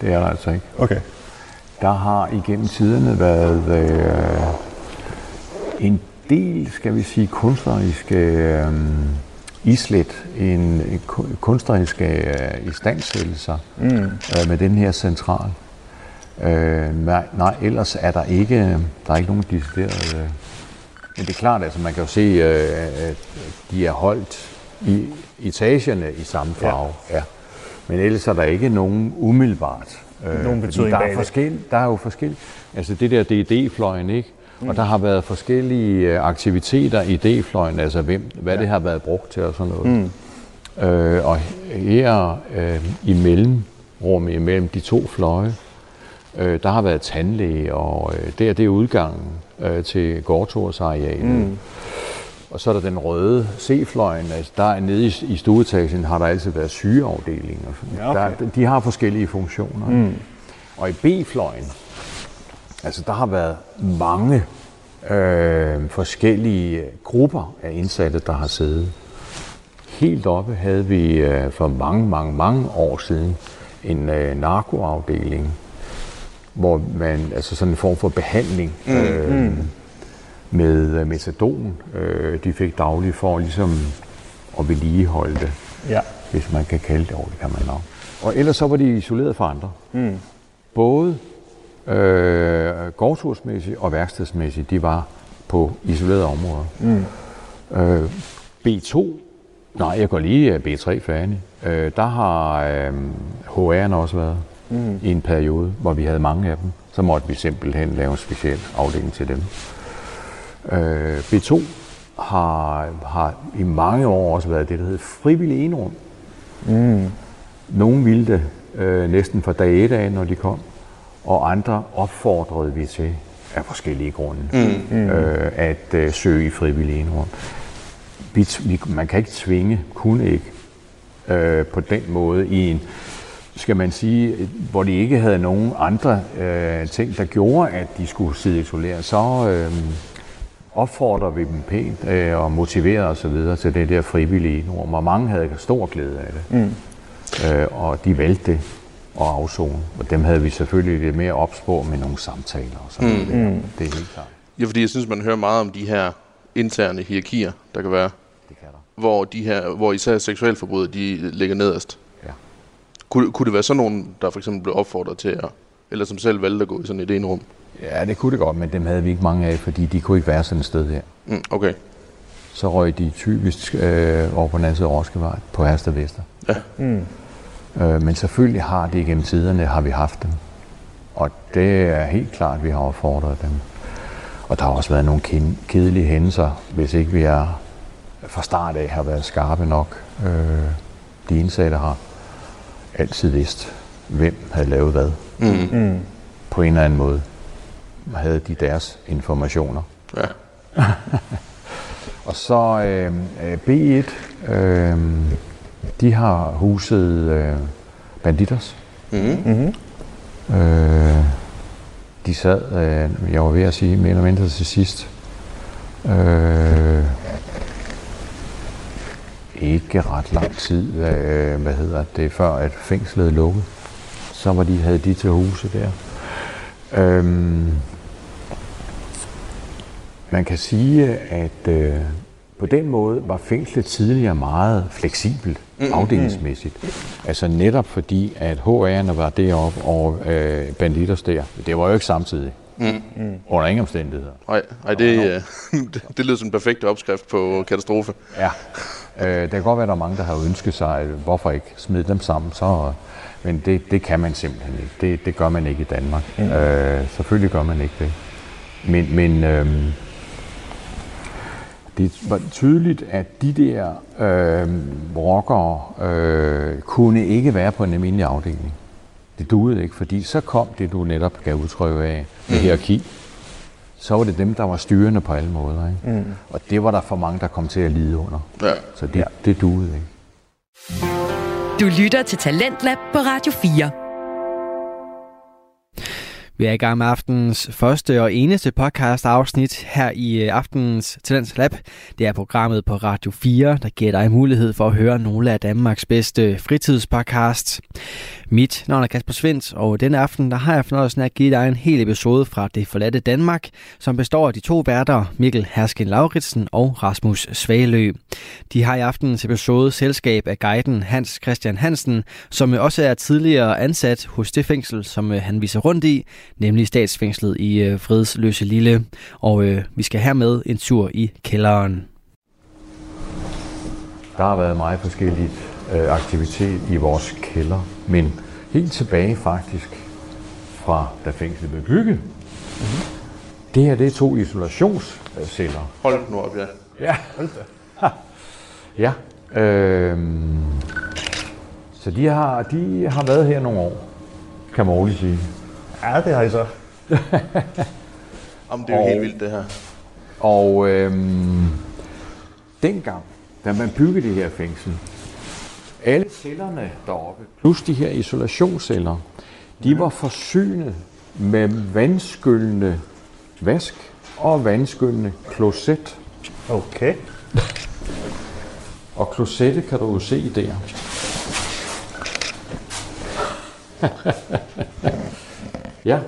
det er der altså ikke. Okay. Der har igennem tiderne været øh, en del, skal vi sige, kunstneriske øh, islet, en, en ku- kunstneriske øh, istandsættelser mm. øh, med den her central. Øh, nej, nej, ellers er der ikke, der er ikke nogen decideret... Øh, men det er klart, altså man kan jo se, øh, at de er holdt i etagerne i samme farve. Ja. ja. Men ellers er der ikke nogen umiddelbart. Øh, Nogen betydning der er, forskel, der er jo forskellige. Altså det der DD-fløjen, ikke? Mm. Og der har været forskellige øh, aktiviteter i D-fløjen, altså hvem, hvad ja. det har været brugt til og sådan noget. Mm. Øh, og her øh, i mellemrummet imellem de to fløje, øh, der har været tandlæge, og øh, der det er udgangen øh, til gårdtorsarealet. Mm. Og så er der den røde C-fløjen, altså der er nede i, i stueetagen har der altid været sygeafdeling. Og sådan. Ja, okay. der, de har forskellige funktioner. Mm. Og i B-fløjen, altså der har været mange øh, forskellige grupper af indsatte, der har siddet. Helt oppe havde vi øh, for mange, mange, mange år siden en øh, narkoafdeling, hvor man, altså sådan en form for behandling øh, med øh, metadon, øh, de fik dagligt for ligesom at vedligeholde det, Ja. hvis man kan kalde det over, det kan man nok. Og ellers så var de isoleret fra andre. Mm. Både øh, gårdtursmæssigt og værkstedsmæssigt, de var på isolerede områder. Mm. Øh, B2, nej, jeg går lige øh, B3 færdig. Øh, der har øh, HR'erne også været mm. i en periode, hvor vi havde mange af dem. Så måtte vi simpelthen lave en speciel afdeling til dem. Øh, B2 har, har i mange år også været det, der hedder frivillig enrum. Mm. Nogle ville det øh, næsten fra dag et af, når de kom, og andre opfordrede vi til af forskellige grunde mm. Øh, at øh, søge i frivillig enrum. Vi, vi, man kan ikke tvinge, kunne ikke øh, på den måde i en, skal man sige, hvor de ikke havde nogen andre øh, ting, der gjorde, at de skulle sidde isoleret, så øh, opfordrer vi dem pænt øh, og motiverer os videre til det der frivillige norm, og mange havde stor glæde af det. Mm. Øh, og de valgte det at afzone, og dem havde vi selvfølgelig lidt mere opspor med nogle samtaler og sådan mm. noget. der. Det er helt klart. Ja, fordi jeg synes, man hører meget om de her interne hierarkier, der kan være, Det kan der. hvor, de her, hvor især seksualforbrydere, de ligger nederst. Kunne, kunne det være sådan nogen, der for eksempel blev opfordret til at, eller som selv valgte at gå i sådan et enrum? Ja, det kunne det godt, men dem havde vi ikke mange af, fordi de kunne ikke være sådan et sted her. Mm, okay. Så røg de typisk øh, over på den anden side af Roskevej, på Hersted Vester. Ja. Mm. Øh, men selvfølgelig har det igennem tiderne, har vi haft dem. Og det er helt klart, at vi har opfordret dem. Og der har også været nogle kedelige hændelser, hvis ikke vi er fra start af har været skarpe nok. Øh, de indsatte har altid vidst, hvem havde lavet hvad. Mm. Mm. På en eller anden måde havde de deres informationer. Ja. Og så øh, øh, B1, øh, de har huset øh, Banditers. Mm. Mm-hmm. Øh, de sad, øh, jeg var ved at sige, mere eller mindre til sidst. Øh, ikke ret lang tid, øh, hvad hedder det, før at fængslet lukkede. Så var de, havde de til huse der. Øhm, man kan sige, at øh, på den måde var fængslet tidligere meget fleksibelt afdelingsmæssigt. Altså netop fordi, at HR'erne var deroppe og øh, banditers der. Det var jo ikke samtidig. Mm. Under ingen omstændigheder. Nej, ej, det, øh, det, det lyder som en perfekt opskrift på katastrofe. Ja. Øh, det kan godt være, at der er mange, der har ønsket sig, hvorfor ikke smide dem sammen, så, men det, det kan man simpelthen ikke. Det, det gør man ikke i Danmark. Mm. Øh, selvfølgelig gør man ikke det. Men, men øh, det var tydeligt, at de der øh, rockere øh, kunne ikke være på en almindelig afdeling. Det duede ikke, fordi så kom det, du netop gav udtryk af, med hierarki. Så var det dem, der var styrende på alle måder. Ikke? Mm. Og det var der for mange, der kom til at lide under. Ja. Så det, ja. det duede ikke. Du lytter til Talentlab på Radio 4. Vi er i gang med aftenens første og eneste podcast afsnit her i øh, aftenens Talents Lab. Det er programmet på Radio 4, der giver dig mulighed for at høre nogle af Danmarks bedste fritidspodcasts. Mit navn er Kasper Svendt, og denne aften der har jeg fornøjelsen af at give dig en hel episode fra Det Forladte Danmark, som består af de to værter, Mikkel Hersken Lauritsen og Rasmus Svalø. De har i aftenens episode selskab af guiden Hans Christian Hansen, som også er tidligere ansat hos det fængsel, som øh, han viser rundt i, nemlig statsfængslet i øh, Fredsløse Lille. Og øh, vi skal hermed en tur i kælderen. Der har været meget forskelligt øh, aktivitet i vores kælder, men helt tilbage faktisk fra da fængslet blev bygget. Mm-hmm. Det her, det er to isolationsceller. Hold nu op, ja. Ja. ja. Øh, så de har, de har været her nogle år, kan man roligt sige. Ja, det har I så. Jamen, det er jo Og- helt vildt, det her. Og øhm, dengang, da man byggede det her fængsel, alle cellerne deroppe, plus de her isolationsceller, de var forsynet med vandskyllende vask og vandskyllende kloset. Okay. Og klosettet kan du jo se der. ja.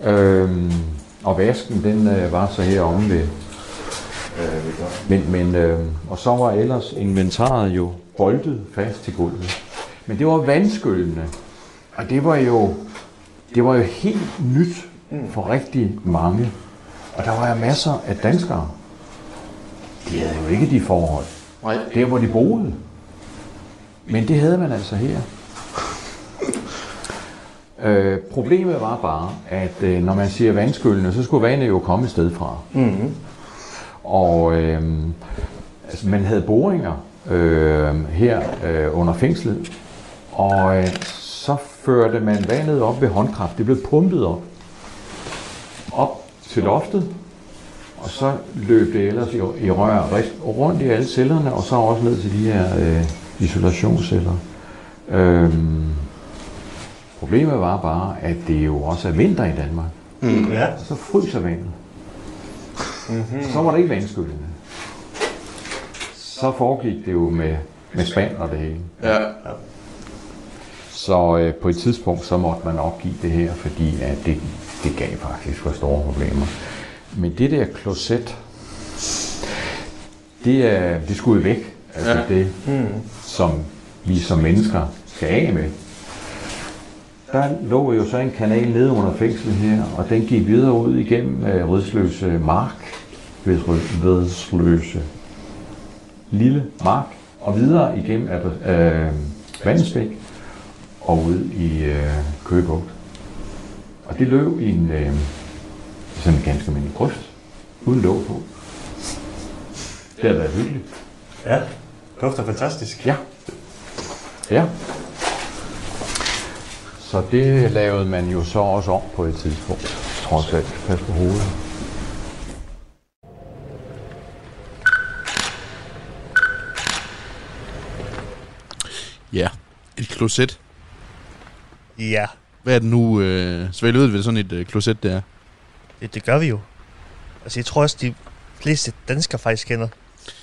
Øhm, og vasken, den øh, var så heromme ved. Øh, men, men, øh, og så var ellers inventaret jo boltet fast til gulvet. Men det var vandskyllende. Og det var jo, det var jo helt nyt for rigtig mange. Og der var jo masser af danskere. De havde jo ikke de forhold. Nej. Der, hvor de boede. Men det havde man altså her. Øh, problemet var bare, at øh, når man siger vandskyldende, så skulle vandet jo komme et sted fra. Mm-hmm. Og øh, altså, man havde boringer øh, her øh, under fængslet, og øh, så førte man vandet op ved håndkraft. Det blev pumpet op. Op til loftet, og så løb det ellers i, i rør rundt i alle cellerne, og så også ned til de her øh, isolationsceller. Øhm, problemet var bare, at det jo også er vinter i Danmark. Ja. Og så fryser vandet. Mm-hmm. Så var det ikke vandskyldende. Så foregik det jo med, med spand og det hele. Ja. Så øh, på et tidspunkt, så måtte man opgive det her, fordi at det, det gav faktisk for store problemer. Men det der kloset, det, er, det skulle jo væk. Altså Ja. det, mm. som vi som mennesker skal af med. Der lå jo så en kanal nede under fængslet her, og den gik videre ud igennem øh, Rødsløse Mark, Ved- Vedsløse Lille Mark, og videre igennem øh, Vandensbæk og ud i øh, Køgebugt. Og det løb i en øh, sådan en ganske almindelig grøft, uden låg på. Det har været hyggeligt. Ja, dufter fantastisk. Ja. Ja. Så det lavede man jo så også om på et tidspunkt. Trods alt. Pas på hovedet. Ja, et kloset. Ja, Hvad er det nu? Øh, Svale ved, hvad sådan et øh, kloset det er? det, det gør vi jo. Altså, jeg tror også, de fleste danskere faktisk kender.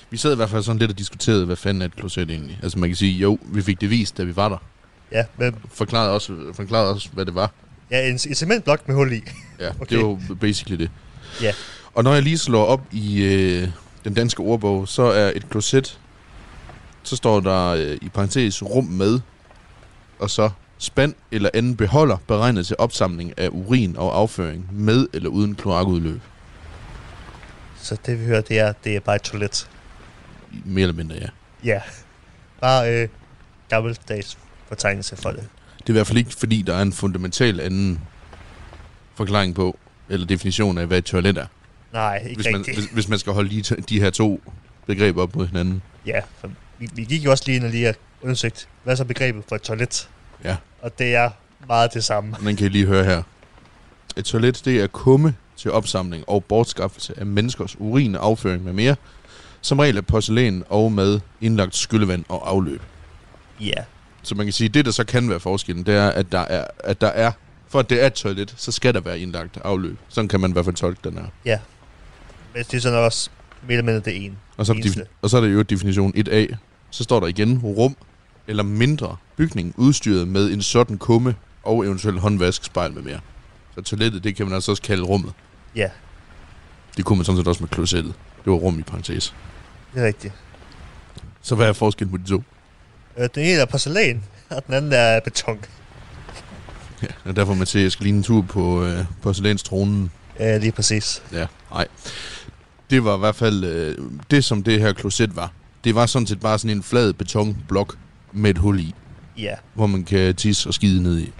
Vi sad i hvert fald sådan lidt og diskuterede, hvad fanden er et kloset egentlig. Altså man kan sige, jo, vi fik det vist, da vi var der. Ja, men Forklarede også, forklarede også hvad det var. ja, en, en cementblok med hul i. Ja, okay. Det var jo basically det. Ja. Og når jeg lige slår op i øh, den danske ordbog, så er et kloset, så står der øh, i parentes rum med, og så spand eller anden beholder beregnet til opsamling af urin og afføring med eller uden kloakudløb. Så det vi hører, det er, det er bare et toilet. Mere eller mindre, ja. Ja. Bare øh, gammeldags fortegnelse for det. Det er i hvert fald ikke, fordi der er en fundamental anden forklaring på, eller definition af, hvad et toilet er. Nej, ikke Hvis man, rigtigt. hvis, hvis man skal holde de, to- de her to begreber op mod hinanden. Ja, for vi, vi gik jo også lige ind og lige undersøgt, hvad er så begrebet for et toilet? Ja. Og det er meget det samme. Den kan I lige høre her. Et toilet, det er kumme til opsamling og bortskaffelse af menneskers urin, afføring med mere. Som regel af porcelæn og med indlagt skyllevand og afløb. Ja. Så man kan sige, at det der så kan være forskellen, det er, at der er, at der er for at det er et toilet, så skal der være indlagt afløb. Sådan kan man i hvert fald tolke den her. Men det er sådan også mere eller mindre det ene. Og så, er det, og så er det jo definition 1a. Så står der igen rum eller mindre bygning udstyret med en sådan kumme og eventuelt håndvask, spejl med mere. Så toilettet, det kan man altså også kalde rummet. Ja, Det kunne man sådan set også med klosettet. Det var rum i parentes. det er rigtigt. Så hvad er forskellen på de to? Øh, Den ene er porcelæn, og den anden er beton. Ja, og derfor man til, at jeg skal lige en tur på øh, porcelænstronen. Ja, lige præcis. Ja, nej. Det var i hvert fald øh, det, som det her kloset var. Det var sådan set bare sådan en flad betonblok med et hul i, Ja, hvor man kan tisse og skide ned i.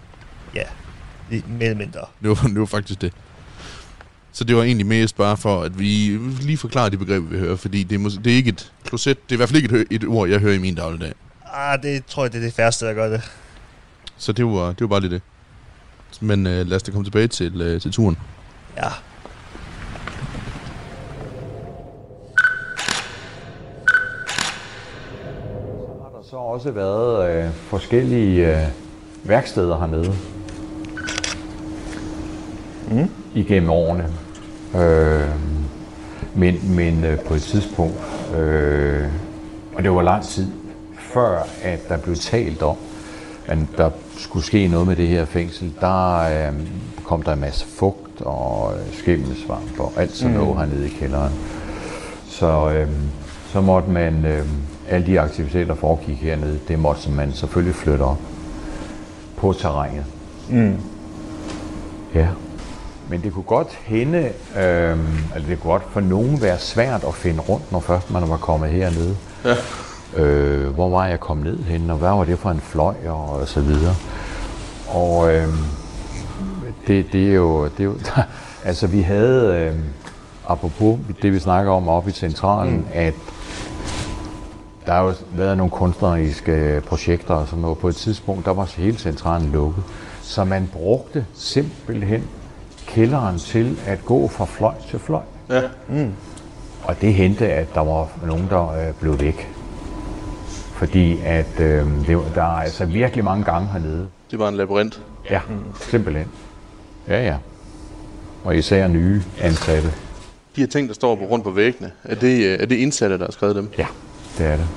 lige- mere eller mindre. Det var, det var faktisk det. Så det var egentlig mest bare for, at vi lige forklarer de begreber, vi hører, fordi det er, mås- det er ikke et kloset, det er i hvert fald ikke et, et ord, jeg hører i min dagligdag. Ah, det tror jeg, det er det færreste, der gør det. Så det var, det var bare lige det. Men øh, lad os da komme tilbage til, øh, til turen. Ja. Så også været øh, forskellige øh, værksteder hernede. Mm. Igennem årene. Øh, men men øh, på et tidspunkt, øh, og det var lang tid, før at der blev talt om, at der skulle ske noget med det her fængsel, der øh, kom der en masse fugt og øh, skimmelsvamp og alt sådan noget hernede i kælderen. Så, øh, så måtte man, øh, alle de aktiviteter, der foregik hernede, det måtte man selvfølgelig flytte op på terrænet. Mm. Ja. Men det kunne godt hende, øh, altså det kunne godt for nogen være svært at finde rundt, når først man var kommet hernede. Ja. Øh, hvor var jeg kommet ned hen, og hvad var det for en fløj, og, og så videre. Og øh, det, det er jo, det er jo altså vi havde, øh, apropos det vi snakker om oppe i centralen, mm. at der har jo været nogle kunstneriske projekter og sådan noget. På et tidspunkt, der var hele centralen lukket. Så man brugte simpelthen kælderen til at gå fra fløj til fløj. Ja. Mm. Og det hentede, at der var nogen, der øh, blev væk. Fordi at øh, det, var- der er altså virkelig mange gange hernede. Det var en labyrint. Ja, simpelthen. Ja, ja. Og især nye ansatte. De her ting, der står på rundt på væggene, er det, øh, er det indsatte, der har skrevet dem? Ja, det er det.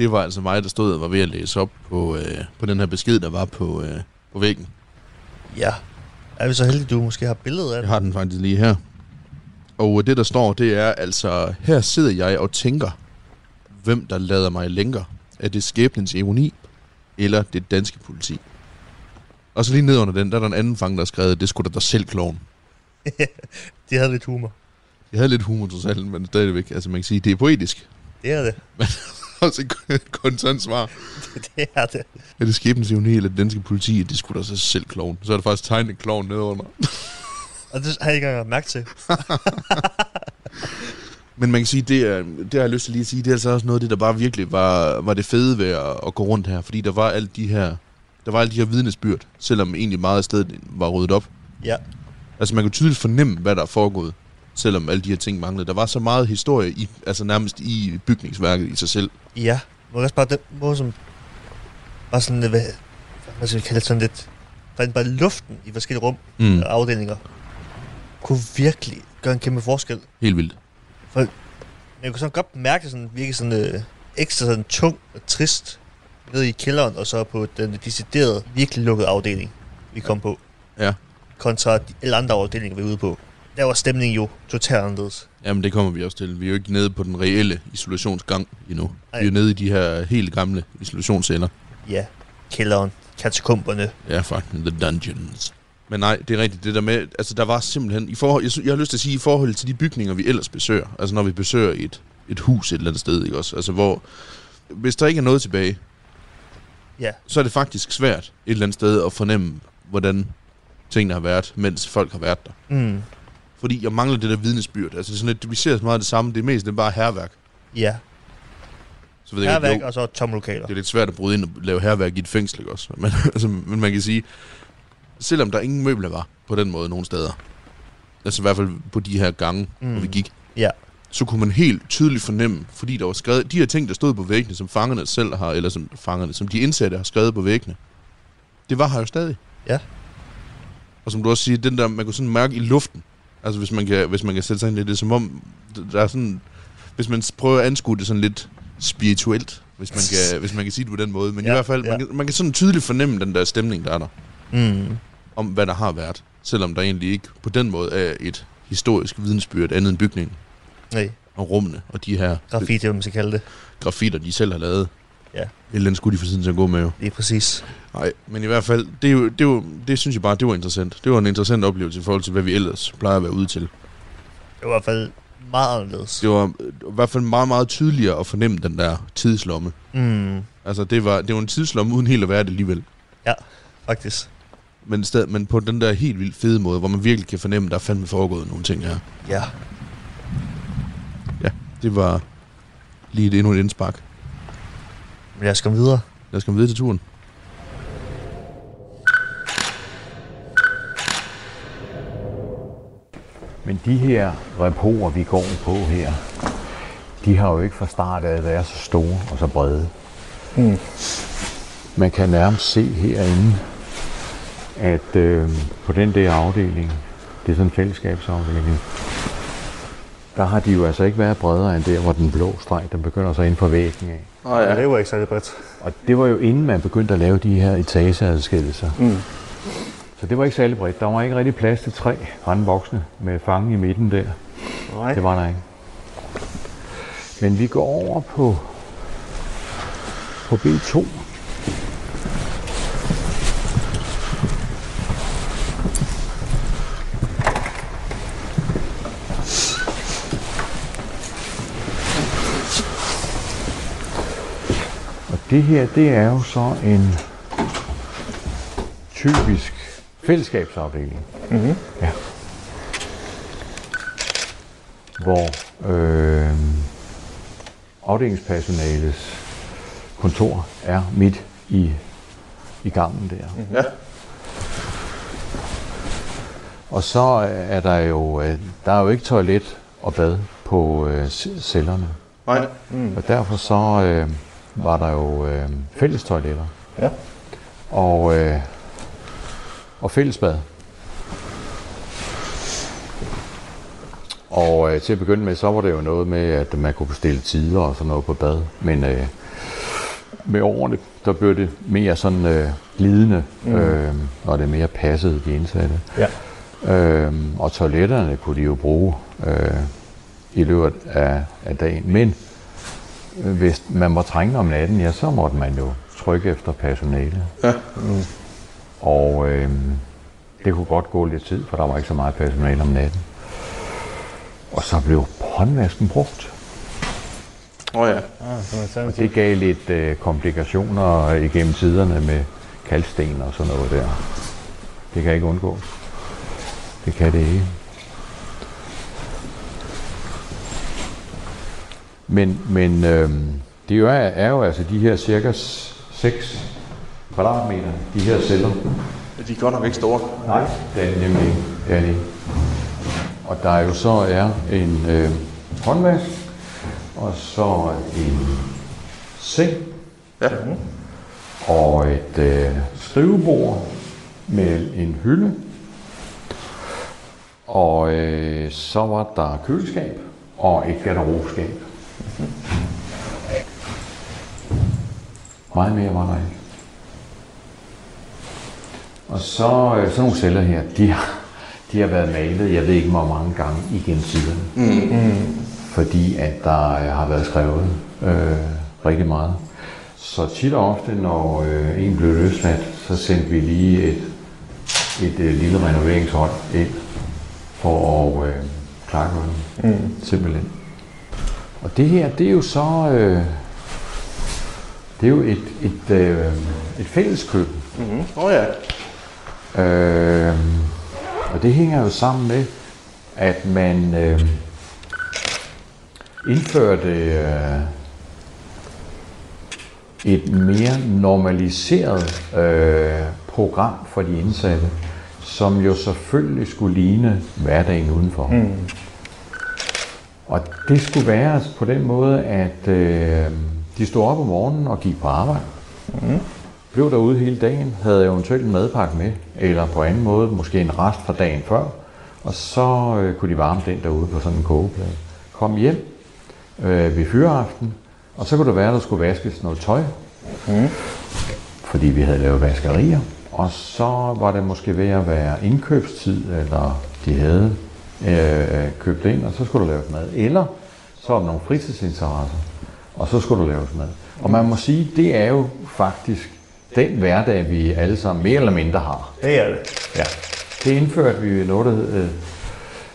det var altså mig, der stod og var ved at læse op på, øh, på den her besked, der var på, øh, på væggen. Ja. Er vi så heldige, at du måske har billedet af Jeg det? har den faktisk lige her. Og det, der står, det er altså, her sidder jeg og tænker, hvem der lader mig længere. Er det skæbnens ironi, eller det danske politi? Og så lige ned under den, der er der en anden fange, der har skrevet, det skulle da dig selv, kloven. De havde lidt humor. Jeg havde lidt humor trods alt, men stadigvæk, altså man kan sige, det er poetisk. Det er det. Også et kontant svar. det er det. Er det skæbnens ironi, eller det danske politi, det skulle da sig selv, kloven. Så er der faktisk tegnet en klovn nedenunder. Og det har jeg ikke engang mærke til. Men man kan sige, det, er, det har jeg lyst til lige at sige, det er altså også noget af det, der bare virkelig var, var det fede ved at, at gå rundt her. Fordi der var alle de her, der var alle de her vidnesbyrd, selvom egentlig meget af stedet var ryddet op. Ja. Altså man kunne tydeligt fornemme, hvad der er foregået, selvom alle de her ting manglede. Der var så meget historie, i, altså nærmest i bygningsværket i sig selv. Ja. Må også bare den måde, som var sådan, hvad, hvad skal vi kalde det, sådan lidt, rent bare luften i forskellige rum Mm. og afdelinger, kunne virkelig gøre en kæmpe forskel. Helt vildt. Men jeg kunne sådan godt mærke, det sådan, virkelig sådan øh, ekstra sådan tung og trist nede i kælderen, og så på den deciderede, virkelig lukkede afdeling, vi kom på. Ja. Kontra alle andre afdelinger, vi er ude på. Der var stemningen jo totalt anderledes. Jamen det kommer vi også til. Vi er jo ikke nede på den reelle isolationsgang endnu. Ej. Vi er nede i de her helt gamle isolationsceller. Ja, kælderen, katakomberne. Ja, faktisk. The Dungeons. Men nej, det er rigtigt. Det der med, altså der var simpelthen, i forhold, jeg, jeg har lyst til at sige, i forhold til de bygninger, vi ellers besøger, altså når vi besøger et, et hus et eller andet sted, ikke også? Altså hvor, hvis der ikke er noget tilbage, Ja. så er det faktisk svært et eller andet sted at fornemme, hvordan tingene har været, mens folk har været der. Mm. Fordi jeg mangler det der vidnesbyrd. Altså sådan lidt, vi ser så meget af det samme. Det er mest det er bare herværk. Ja, Så ved jeg herværk ikke, jo, og så tomme lokaler. det er lidt svært at bryde ind og lave herværk i et fængsel, ikke også? Men, altså, men man kan sige, selvom der ingen møbler var på den måde nogen steder, altså i hvert fald på de her gange, mm. hvor vi gik, Ja. Så kunne man helt tydeligt fornemme, fordi der var skrevet, de her ting, der stod på væggene, som fangerne selv har, eller som fangerne, som de indsatte har skrevet på væggene, det var her jo stadig. Ja. Og som du også siger, den der, man kunne sådan mærke i luften, altså hvis man kan, hvis man kan sætte sig ind i det, er som om, der er sådan, hvis man prøver at anskue det sådan lidt spirituelt, hvis man kan, hvis man kan sige det på den måde, men Ja, i hvert fald, ja. man, kan, man kan sådan tydeligt fornemme den der stemning, der er der, Mm. om hvad der har været, selvom der egentlig ikke på den måde er et historisk vidensbyrd andet end bygningen Nej, og rummene og de her graffiti, hvad man skal kalde det. grafitter, de selv har lavet. Ja. Et eller andet skulle de for tiden til at gå med jo. Det er præcis. Nej, men i hvert fald, det, er jo, det, er jo, det synes jeg bare, det var interessant. Det var en interessant oplevelse i forhold til, hvad vi ellers plejer at være ude til. Det var i hvert fald meget anderledes. Det var øh, i hvert fald meget, meget tydeligere at fornemme den der tidslomme. Mm. Altså, det var, det var en tidslomme uden helt at være det alligevel. Faktisk. Men, sted, men på den der helt vildt fede måde, hvor man virkelig kan fornemme, at der er fandme foregået nogle ting her. Ja. Det var lige et endnu et indspark. Men lad os komme videre. Lad os komme videre til turen. Men de her reporer, vi går på her, de har jo ikke fra start af været så store og så brede. Mm. Man kan nærmest se herinde, at øh, på den der afdeling, det er sådan en fællesskabsafdeling, der har de jo altså ikke været bredere end der, hvor den blå streg, den begynder så ind på væggen af. Oh, ja. Det var ikke særlig bredt. Og det var jo inden man begyndte at lave de her etageadskillelser. Mm. Så det var ikke særlig bredt. Der var ikke rigtig plads til tre voksne med fange i midten der. Nej. Det var der ikke. Men vi går over på, på B2. Det her, det er jo så en typisk fællesskabsafdeling. Mm-hmm. Ja. Hvor øh, afdelingspersonalets kontor er midt i, i gangen der. Mhm. Ja. Og så er der jo, øh, der er jo ikke toilet og bad på øh, cellerne. Nej. Mm. Og derfor så øh, var der jo øh, fælles toiletter. Ja. Og, øh, og fællesbad. Og øh, til at begynde med, så var det jo noget med, at man kunne bestille tider og sådan noget på bad. Men øh, med årene, der blev det mere sådan øh, glidende, mm. øh, og det mere passede de indsatte. Ja. Øh, og toiletterne kunne de jo bruge øh, i løbet af, af dagen. Men hvis man var trængende om natten, ja, så måtte man jo trykke efter personale. Ja. Mm. Og øh, det kunne godt gå lidt tid, for der var ikke så meget personale om natten. Og så blev håndvasken brugt. Oh, ja. Ah, Og det gav lidt øh, komplikationer igennem tiderne med kalksten og sådan noget der. Det kan ikke undgås. Det kan det ikke. Men, men øh, det jo er, er jo altså de her cirka 6 kvadratmeter, de her celler. De er godt nok ikke store. Nej, det er nemlig ikke. Det er det ikke. Og der jo så er en øh, håndvask, og så en seng, Ja. og et øh, skrivebord med en hylde. Og øh, så var der køleskab og et garderobeskab. Meget mere var der ikke. Og så øh, sådan nogle celler her, de har, de har været malet, jeg ved ikke hvor mange gange igennem tiderne. Mm. Fordi at der øh, har været skrevet øh, rigtig meget. Så tit og ofte, når øh, en blev løsladt, så sendte vi lige et, et øh, lille renoveringshold ind for at øh, klare det. Mm. Simpelthen. Og det her, det er jo så... Øh, det er jo et, et, øh, et fælleskøkken. Åh oh, ja. Øh, og det hænger jo sammen med, at man øh, indførte øh, et mere normaliseret øh, program for de indsatte, som jo selvfølgelig skulle ligne hverdagen udenfor. Mm. Og det skulle være på den måde, at øh, de stod op om morgenen og gik på arbejde. Blev derude hele dagen, havde eventuelt en madpakke med, eller på anden måde måske en rest fra dagen før, og så øh, kunne de varme den derude på sådan en kogeplade. Kom hjem øh, ved fyreaften, og så kunne det være, at der skulle vaskes noget tøj, mm. fordi vi havde lavet vaskerier, og så var det måske ved at være indkøbstid, eller de havde øh, købt ind, og så skulle der laves mad. Eller så der nogle fritidsinteresser, og så skulle der laves mad. Og man må sige, det er jo faktisk den hverdag, vi alle sammen mere eller mindre har. Det er det. Ja. Det indførte vi i noget, der hed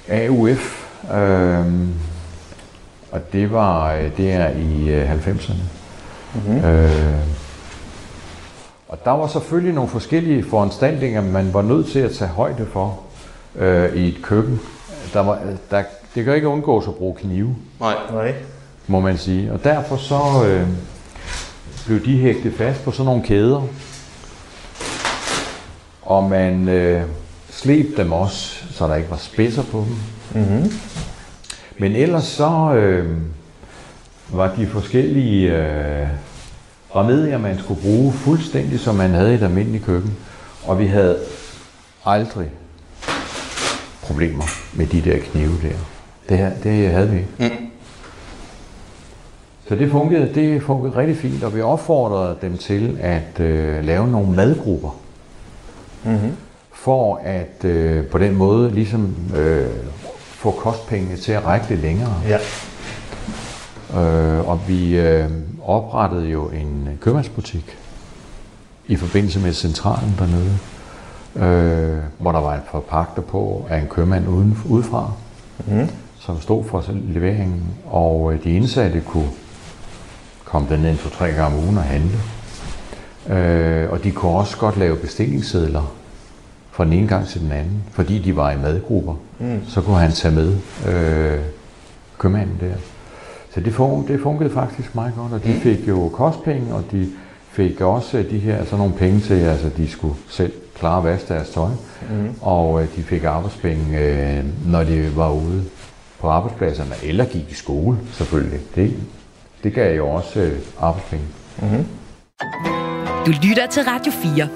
øh, AUF, øhm, og det var øh, det er i øh, 90'erne. Mm-hmm. Øh, og der var selvfølgelig nogle forskellige foranstaltninger, man var nødt til at tage højde for øh, i et køkken. Der var, der, det kan ikke undgås at bruge knive, Nej. Nej. må man sige. Og derfor så øh, blev de hægtet fast på sådan nogle kæder. Og man øh, sleb dem også, så der ikke var spidser på dem. Mm-hmm. Men ellers så øh, var de forskellige øh, remedier, man skulle bruge, fuldstændig som man havde i et almindeligt køkken. Og vi havde aldrig problemer med de der knive der. Det, her, det havde vi. Mm. Så det fungerede, det fungerede rigtig fint, og vi opfordrede dem til at øh, lave nogle madgrupper. Mm-hmm. For at øh, på den måde ligesom øh, få kostpengene til at række lidt længere. Ja. Øh, og vi øh, oprettede jo en købmandsbutik i forbindelse med centralen dernede, øh, hvor der var en forpagter på af en købmand uden, udefra, Mm-hmm. som stod for leveringen, og øh, de indsatte kunne komme derned en to-tre gange om ugen og handle. Øh, og de kunne også godt lave bestillingssedler fra den ene gang til den anden, fordi de var i madgrupper. Mm. Så kunne han tage med øh, købmanden der. Så det, fun- det fungerede faktisk meget godt, og de fik jo kostpenge, og de fik også de her sådan nogle penge til, altså de skulle selv klare at vaske deres tøj, Mm. og øh, de fik arbejdspenge, øh, når de var ude på arbejdspladserne, eller gik i skole selvfølgelig. Det, det gav jo også øh, arbejdspenge. Mm-hmm. Du lytter til Radio 4.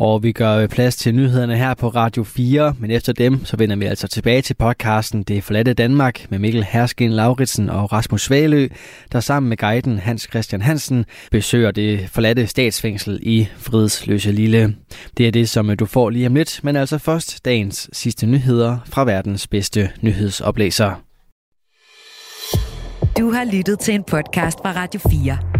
Og vi gør plads til nyhederne her på Radio 4, men efter dem, så vender vi altså tilbage til podcasten Det forladte Danmark med Mikkel Herskin Lauritsen og Rasmus Svalø, der sammen med guiden Hans Christian Hansen besøger det forladte statsfængsel i Fridsløse Lille. Det er det, som du får lige om lidt, men altså først dagens sidste nyheder fra verdens bedste nyhedsoplæser. Du har lyttet til en podcast fra Radio 4.